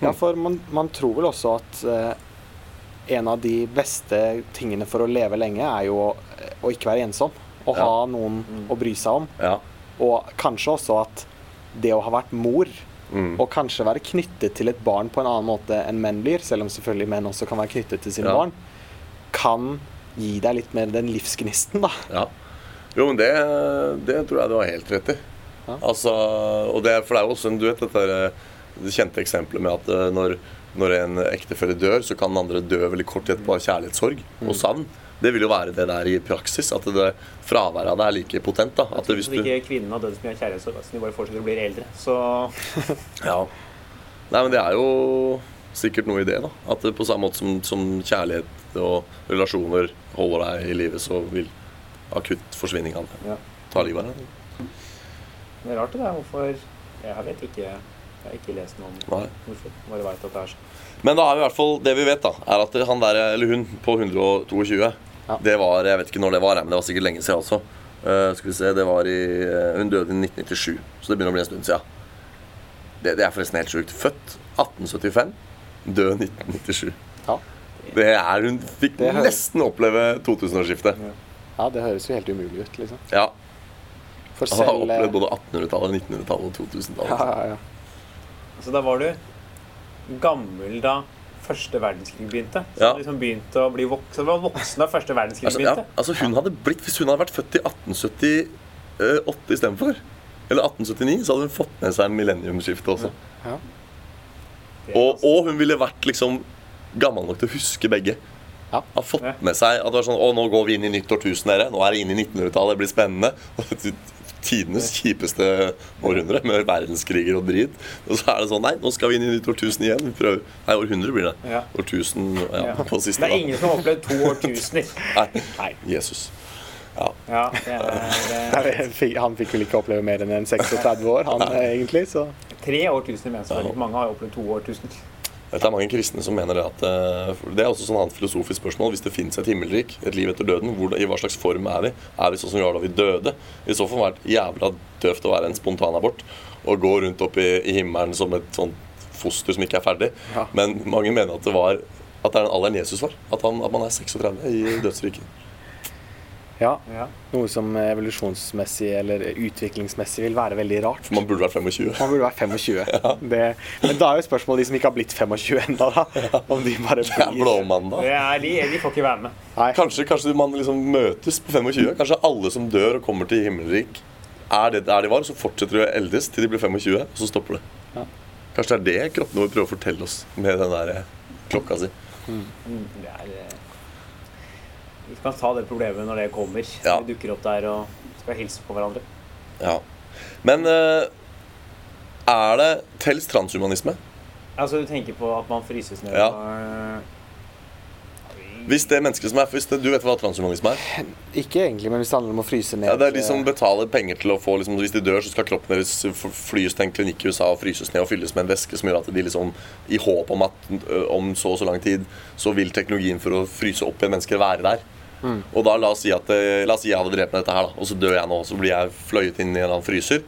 Ja, for man, man tror vel også at eh, en av de beste tingene for å leve lenge, er jo å, å ikke være ensom. Å Ja. ha noen å bry seg om. Ja. Og kanskje også at det å ha vært mor, Mm. og kanskje være knyttet til et barn på en annen måte enn menn blir, selv om selvfølgelig menn også kan være knyttet til sine Ja. barn, kan gi deg litt mer den livsgnisten, da. Ja. Jo, men det, det tror jeg du har helt rett i. Ja. Altså, og det, for det er jo også en, du vet dette der, det kjente eksempelet med at eh, når, når en ektefelle dør, så kan den andre dø veldig kort tid etterpå av kjærlighetssorg og savn. Det vil jo være det der i praksis. At det fraværet av det er like potent. da. At hvis du, ikke kvinnen har dødd så mye av kjærlighetssorg, altså, de bare fortsetter å bli eldre. Så Ja. Nei, men det er jo sikkert noe i det, da. At det på samme måte som, som kjærlighet og relasjoner holder deg i live, så vil akutt forsvinning av det ja. ta livet av deg. Det er rart det der. Hvorfor Jeg vet ikke. Jeg har ikke lest noe om hvorfor. Bare veit at det er sånn. Men da er vi i hvert fall det vi vet, da, er at han der, eller hun på 122 Ja. Det var Jeg vet ikke når det var, men det var sikkert lenge siden også. Uh, skal vi se, det var i eh, Hun døde i 1997, så det begynner å bli en stund siden. Det, det er forresten helt sjukt. Født 1875, død 1997. Ja. Det er, hun fikk nesten oppleve 2000-årsskiftet. ja, det høres jo helt umulig ut, liksom. Ja. For Han har eh, opplevd både 1800-tallet, 1900-tallet og 2000-tallet. ja, ja, ja. Så da var du gammel da første verdenskrig begynte? Så Ja. liksom begynte å bli voksen, var voksen da første verdenskrig Altså, ja, begynte? altså hun hadde blitt, Hvis hun hadde vært født i 1878 istedenfor, eller 1879, så hadde hun fått med seg millenniumsskiftet også. ja. Og, og hun ville vært liksom gammel nok til å huske begge. Ja. Har fått med seg at det var sånn Å, nå går vi inn i nytt årtusen, dere. Nå er det inn i 1900-tallet. Det blir spennende. Tidenes kjipeste århundre med verdenskriger og drit. Og så er det sånn Nei, nå skal vi inn i nytt årtusen igjen. Vi prøver. Nei, århundre blir det. Ja. Årtusen ja, Ja. på siste, Det er da. ingen som har opplevd to årtusener. Nei. Nei. Jesus. Ja. Ja, det er, det er... Han fikk vel ikke oppleve mer enn en 36 år, han Nei. egentlig, så tre årtusener, men så mange har jo opplevd to årtusener. Det er mange kristne som mener det at eh, Det er også sånn annet filosofisk spørsmål. Hvis det fins et himmelrik, et liv etter døden, hvor, i hva slags form er vi? Er vi sånn som vi var da vi døde? I så fall var det jævla døvt å være en spontanabort og gå rundt opp i, i himmelen som et sånt foster som ikke er ferdig. Ja. Men mange mener at det var at det er den alderen Jesus var. At, han, at man er 36 i dødsriket. Ja. Ja. Noe som evolusjonsmessig eller utviklingsmessig vil være veldig rart. For man burde vært 25. Man burde være 25. Det, men da er jo spørsmålet de som ikke har blitt 25 ennå, da. Om de bare Det er blir blåmandag. Det er de, de får ikke være med. Nei. Kanskje, kanskje man liksom møtes på 25. Kanskje alle som dør og kommer til himmelrik, er det der de var, så fortsetter de å eldes til de blir 25, og så stopper det. Ja. Kanskje det er det kroppen våre prøver å fortelle oss med den der klokka si. Mm, Det er, eh, vi kan ta det problemet når det kommer. Ja. Vi dukker opp der og skal hilse på hverandre. Ja. Men eh, er det Tels transhumanisme? Altså, du tenker på at man fryses ned Ja. Hvis det mennesket som er hvis det, Du vet hva transhumanisme er? Ikke egentlig, men hvis det handler om å fryse ned Ja, det er de som betaler penger til å få liksom, Hvis de dør, så skal kroppen deres flyes til en klinikk i USA og fryses ned og fylles med en væske som gjør at de liksom I håp om at om så og så lang tid så vil teknologien for å fryse opp igjen mennesker være der. Og da la oss si at eh, La oss si jeg hadde drept dette her, da, og så dør jeg nå. Så blir jeg fløyet inn i en eller annen fryser,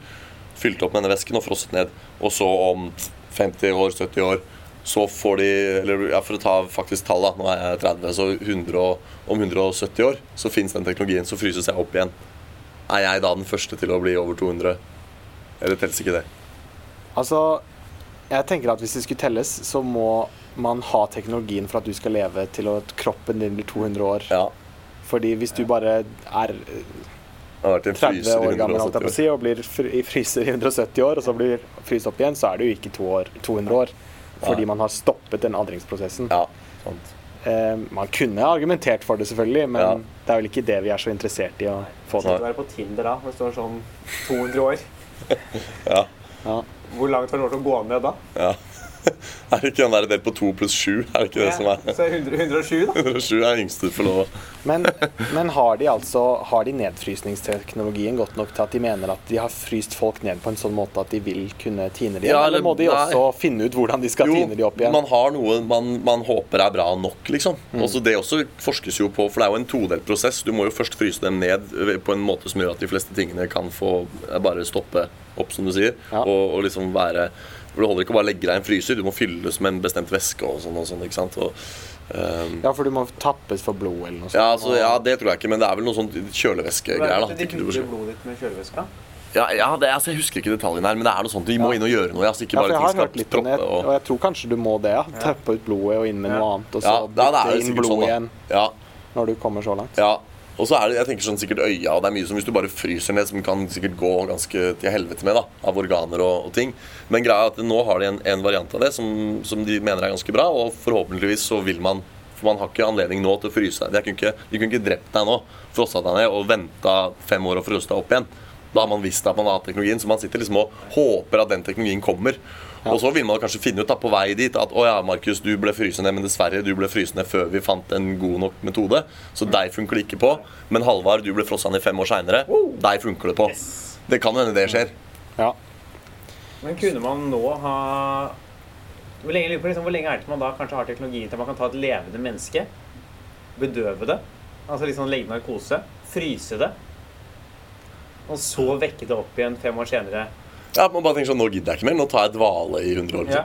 fylt opp med denne væsken og frosset ned. Og så om 50 år, 70 år så får de Eller ja, for å ta faktisk tall, da. Nå er jeg 30, så 100 om 170 år så fins den teknologien, så fryses jeg opp igjen. Er jeg da den første til å bli over 200? Eller telles ikke det? Altså, jeg tenker at hvis det skulle telles, så må man ha teknologien for at du skal leve til at kroppen din blir 200 år. Ja. Fordi hvis du bare er eh, Jeg har vært i en 30 år gammel holdt jeg 170 på å år. si, og blir i fryser i 170 år, og så blir fryst opp igjen, så er du ikke to år, 200 år. Fordi man har stoppet den aldringsprosessen. Ja, sant. Eh, man kunne argumentert for det, selvfølgelig, men Ja. det er vel ikke det vi er så interessert i å få Du til. er på Tinder da, hvor det står sånn 200 år. Ja. Ja. Hvor langt har du vært å gå ned da? ja. Er det ikke den der delt på to pluss sju? Er det ikke det som er Så er 100, 107 da. 107 er yngste du får lov å Men, men har de altså Har de nedfrysningsteknologien godt nok til at de mener at de har fryst folk ned på en sånn måte at de vil kunne tine de igjen? Ja, eller, eller- må de nei. også finne ut hvordan de skal tine de opp igjen? man har noe man, man håper er bra nok, liksom. Mm. Også det også forskes jo på, for det er jo en todelt prosess. Du må jo først fryse dem ned eh, på en måte som gjør at de fleste tingene kan få eh, bare stoppe opp, som du sier. Ja. Og, og liksom være For Det holder ikke å bare legge deg i en fryser, du må fylles med en bestemt væske og sånn. og sånn, ikke sant? Og, um, Ja, for du må tappes for blod eller noe sånt. ja, altså, ja, det tror jeg ikke, men det er vel noe sånn kjølevæskegreier. De fyller blodet ditt med kjølevæska. Ja, ja det, altså, Jeg husker ikke detaljene her, men det er noe sånt. Vi må inn og gjøre noe. Altså, ikke Ja, for bare jeg har hørt litt om det, og og jeg tror kanskje du må det, ja. Tappe ut blodet og inn med Ja. noe annet, og så ja, ja, det bytte inn blod sånn, igjen Ja, når du kommer så langt. ja. Og så er det jeg tenker sånn sikkert øya, og det er mye som hvis du bare fryser ned, som kan sikkert gå ganske til helvete med, da, av organer og, og ting. Men greia er at nå har de en, en variant av det som, som de mener er ganske bra, og forhåpentligvis så vil man For man har ikke anledning nå til å fryse deg. De kunne ikke, de drept deg nå, frossa deg ned og venta fem år og fryst deg opp igjen. Da har man visst at man har teknologien, så man sitter liksom og håper at den teknologien kommer. Og så vil man kanskje finne ut da på vei dit at å ja, Markus, du ble frysende, men dessverre, du ble frysende før vi fant en god nok metode. Så deg funker det ikke på. Men Halvard, du ble frossa ned fem år seinere. Deg funker det på. Det kan hende det skjer. Ja. Men kunne man nå ha hvor lenge, lurer på liksom, hvor lenge er det til man da kanskje har teknologi til man kan ta et levende menneske, bedøve det, altså liksom legge narkose, fryse det, og så vekke det opp igjen fem år senere? Ja, Man bare tenker sånn, Nå gidder jeg ikke mer. Nå tar jeg dvale i 100 år. Ja.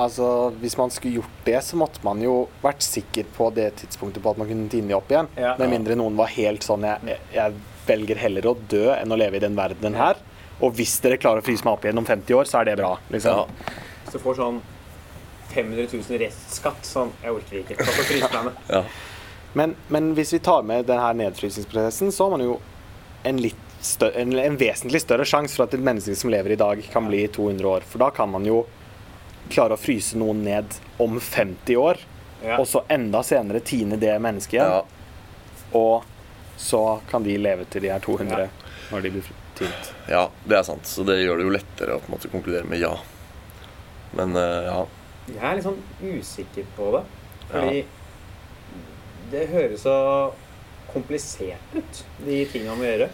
Altså, Hvis man skulle gjort det, så måtte man jo vært sikker på det tidspunktet på at man kunne tine det opp igjen. Ja. Med mindre noen var helt sånn jeg, jeg- velger heller å dø enn å leve i den verdenen her. Og hvis dere klarer å fryse meg opp igjen om 50 år, så er det bra. liksom. Ja. Hvis du får sånn 500 000 restskatt, sånn Jeg orker ikke. Ta på fryseplanene. Ja. Men, men hvis vi tar med denne nedfrysingsprosessen, så har man jo en, litt større, en, en vesentlig større sjanse for at et menneske som lever i dag, kan bli 200 år. For da kan man jo klare å fryse noen ned om 50 år, Ja. og så enda senere tine det mennesket igjen. Ja. Og så kan de leve til de er 200 når de blir tint. ja, det er sant. Så det gjør det jo lettere å på en måte konkludere med ja. Men uh, ja. Jeg er litt sånn usikker på det. Fordi det høres så komplisert ut, de tingene vi må gjøre.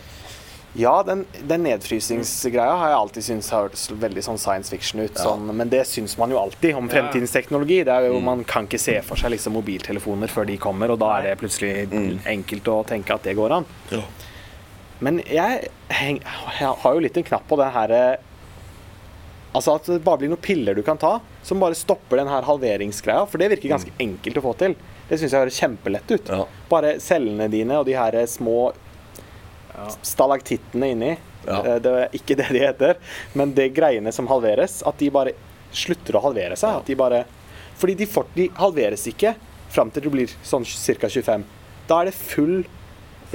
Ja, den, den nedfrysingsgreia har jeg alltid syntes har hørt veldig sånn science fiction ut. Ja. Sånn, men det syns man jo alltid om fremtidens teknologi. Det er jo, Mm. Man kan ikke se for seg liksom mobiltelefoner før de kommer, og da er det plutselig Mm. enkelt å tenke at det går an. Ja. Men jeg, heng, jeg har jo litt en knapp på den her Altså at det bare blir noen piller du kan ta som bare stopper den her halveringsgreia. For det virker ganske enkelt å få til. Det syns jeg høres kjempelett ut. Mm. Ja. Bare cellene dine og de her små. Stalaktittene inni. Ja. Eh, Det er ikke det de heter, men det greiene som halveres, at de bare slutter å halvere seg. At de bare Fordi de, fort, de halveres ikke fram til du blir sånn ca. 25. Da er det full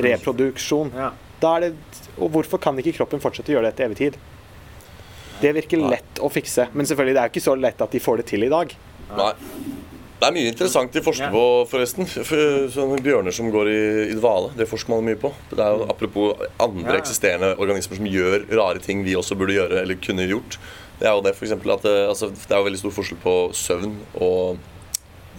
reproduksjon. Ja. Da er det, og hvorfor kan ikke kroppen fortsette å gjøre det til evig tid? Det virker lett å fikse, men selvfølgelig det er jo ikke så lett at de får det til i dag. Nei. Det er mye interessant de forsker på, forresten. For, sånne bjørner som går i, i dvale, det forsker man mye på. Det er jo Apropos andre eksisterende organismer som gjør rare ting vi også burde gjøre, eller kunne gjort. Det er jo det for eksempel at det, altså, det er jo veldig stor forskjell på søvn og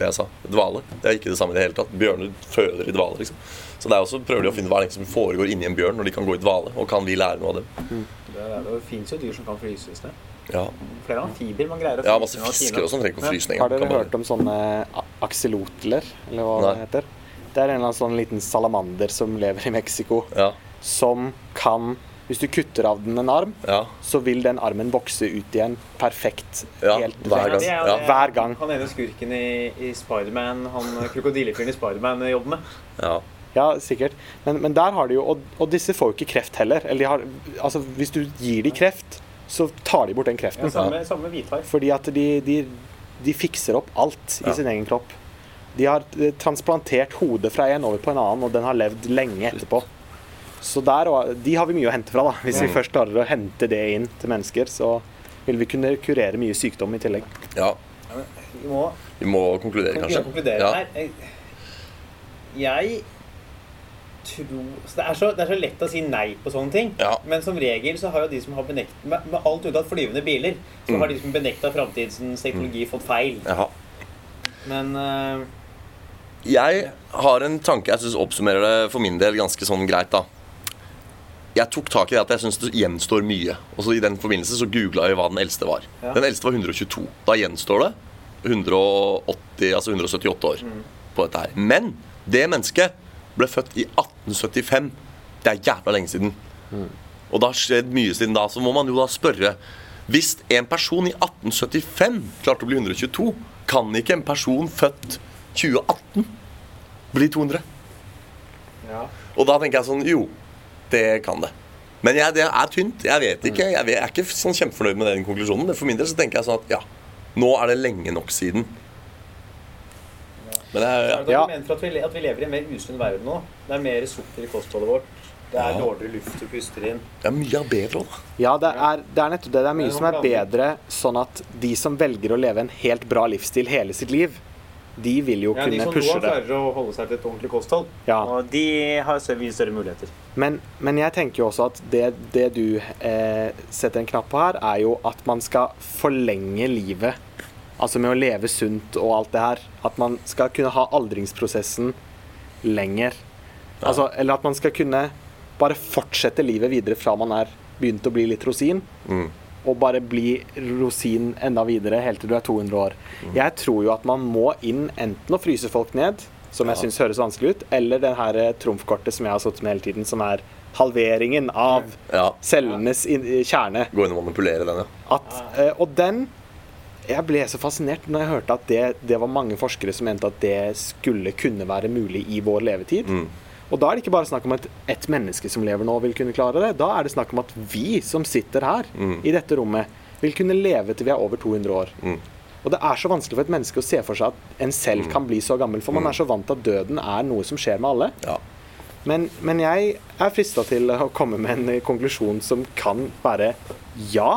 det jeg sa, dvale. Det er ikke det samme i det hele tatt. Bjørner føder i dvale, liksom. Så det er også prøver de å finne hva som foregår inni en bjørn når de kan gå i dvale, og kan vi lære noe av dem? Det, er- det fins jo dyr som kan fryses ned. Ja, Flere amfibier man greier å ja masse fisker også og sånn trenger ikke å fryse ned Har dere hørt om sånne Axelotler akselotler, eller hva Nei. det heter? Det er en eller annen sånn liten salamander som lever i Mexico, Ja, som kan Hvis du kutter av den en arm, ja, så vil den armen vokse ut igjen perfekt. Ja, helt hver gang. det er jo Ja. det- Hver gang. Han ene skurken i, i Spiderman, han krokodillefyren i Spiderman jobber med. ja. Ja, sikkert. Men, men der har de jo Og, og disse får jo ikke kreft heller. Eller de har Altså, hvis du gir de kreft, så tar de bort den Ja, kreften. samme, samme hvithai. Fordi at de, de, de fikser opp alt i Ja. sin egen kropp. De har eh, transplantert hodet fra en over på en annen, og den har levd lenge etterpå. Så der, og- de har vi mye å hente fra, da. Hvis vi Mm. først klarer å hente det inn til mennesker, så vil vi kunne kurere mye sykdom i tillegg. ja. Ja, Vi må Vi må konkludere, kanskje. konkludere ja. her? Jeg, så det, er så, det er så lett å si nei på sånne ting. Ja. Men som regel så har jo de som har benekt, med, med alt unntatt flyvende biler, så Mm. har de som benekta framtidens teknologi fått feil. Jaha. Men uh, Jeg har en tanke jeg syns oppsummerer det for min del ganske sånn greit. da Jeg tok tak i det at jeg syns det gjenstår mye. Og så I den forbindelse så googla jeg hva den eldste var. Ja. Den eldste var 122. Da gjenstår det 180, altså 178 år Mm. på dette her. Men det mennesket ble født i 1875. Det er jævla lenge siden. Mm. Og det har skjedd mye siden da. Så må man jo da spørre Hvis en person i 1875 klarte å bli 122, kan ikke en person født 2018 bli 200. Ja. Og da tenker jeg sånn Jo, det kan det. Men jeg, det er tynt. Jeg vet ikke. Jeg, vet, jeg er ikke sånn kjempefornøyd med den konklusjonen. For min del så tenker jeg sånn at ja, nå er det lenge nok siden. Men Det er ja. et Ja. argument for at vi, at vi lever i en mer usunn verden nå. Det er mer sukker i kostholdet vårt. Det er Ja. dårligere luft du puster inn. det er mye bedre òg. Ja, det er, det er nettopp det. Det er mye Men som er bedre, sånn at de som velger å leve en helt bra livsstil hele sitt liv, de vil jo Ja, de som nå klarer å holde seg til et ordentlig kosthold, Ja. og de har mye større muligheter. Men, men jeg tenker jo også at det, det du eh, setter en knapp på her, er jo at man skal forlenge livet. Altså med å leve sunt og alt det her. At man skal kunne ha aldringsprosessen lenger. Altså, eller at man skal kunne bare fortsette livet videre fra man er begynt å bli litt rosin. Mm. Og bare bli rosin enda videre helt til du er 200 år. Jeg tror jo at man må inn enten å fryse folk ned, som jeg Ja. syns høres vanskelig ut, eller det her eh, trumfkortet som jeg har sittet med hele tiden, som er halveringen av Ja. cellenes kjerne. Gå inn og manipulere den, ja. At, eh, og den Jeg ble så fascinert når jeg hørte at det, det var mange forskere som mente at det skulle kunne være mulig i vår levetid. Mm. Og da er det ikke bare snakk om at ett menneske som lever nå, vil kunne klare det. Da er det snakk om at vi som sitter her Mm. i dette rommet, vil kunne leve til vi er over 200 år. Mm. Og det er så vanskelig for et menneske å se for seg at en selv kan bli så gammel, for man er så vant til at døden er noe som skjer med alle. ja. Men, men jeg er frista til å komme med en konklusjon som kan være ja,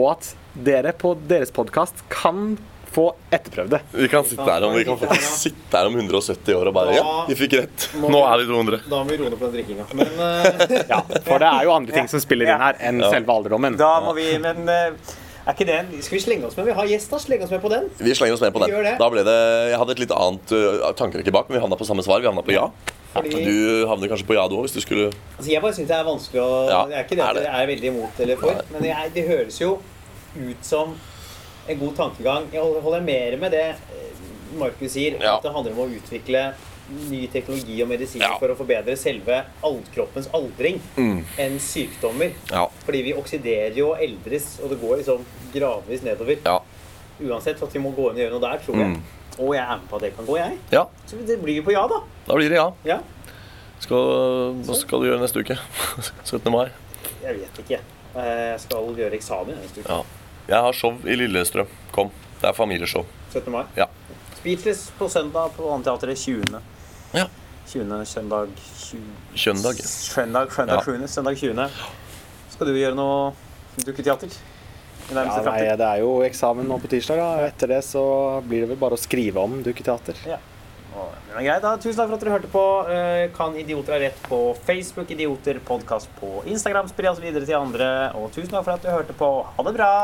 og at dere på deres podkast kan få etterprøvd det. Vi kan sitte her om, vi kan faktisk sitte her om 170 år og bare Ja, vi fikk rett. Nå er vi 200. Da må vi roe ned på den drikkinga. Men eh, Ja, For det er jo andre ting som spiller inn her enn selve alderdommen. da må vi Men eh, er ikke det en Skal vi slenge oss med? Vi har gjest, da. Slenge oss med på den. Vi slenger oss med på Vi den. gjør det. Da ble det, Jeg hadde et litt annet uh, tankerekke bak, men vi havna på samme svar. Vi havna på ja. Fordi Du havner kanskje på ja, du òg, hvis du skulle altså, Jeg bare syns det er vanskelig å Ja, Det er ikke det er at jeg er veldig imot eller for, men jeg, det høres jo ut som en god tankegang. Jeg holder, mer med det eh, Markus sier, Ja. at det handler om å utvikle ny teknologi og medisin Ja. for å forbedre selve kroppens aldring Mm. enn sykdommer. Ja. Fordi vi oksiderer jo og eldres, og det går liksom gradvis nedover. Ja. Uansett at vi må gå inn og gjøre noe der, tror jeg. Mm. Og jeg er med på at det kan gå, jeg. ja. Så det blir på ja, da. Da blir det ja. Ja. Skal, hva skal du gjøre neste uke? 17. mai? Jeg vet ikke. Eh, Jeg skal gjøre eksamen neste uke. Ja. Jeg har show i Lillestrøm. Kom. Det er familieshow. 17. mai. Ja. Speechless på søndag på Anteatret 20. Ja. 20. søndag 20. Søndag, Søndag, søndag Ja. 7. Søndag 20. Skal du gjøre noe dukketeater? Ja, nei, det er jo eksamen nå på tirsdag, da. og Etter det så blir det vel bare å skrive om dukketeater. Ja. er greit, da. Tusen takk for at dere hørte på. Eh, Kan idioter ha rett på Facebook, idioter, podkast på Instagram. Spre oss videre til andre. Og tusen takk for at du hørte på. Ha det bra!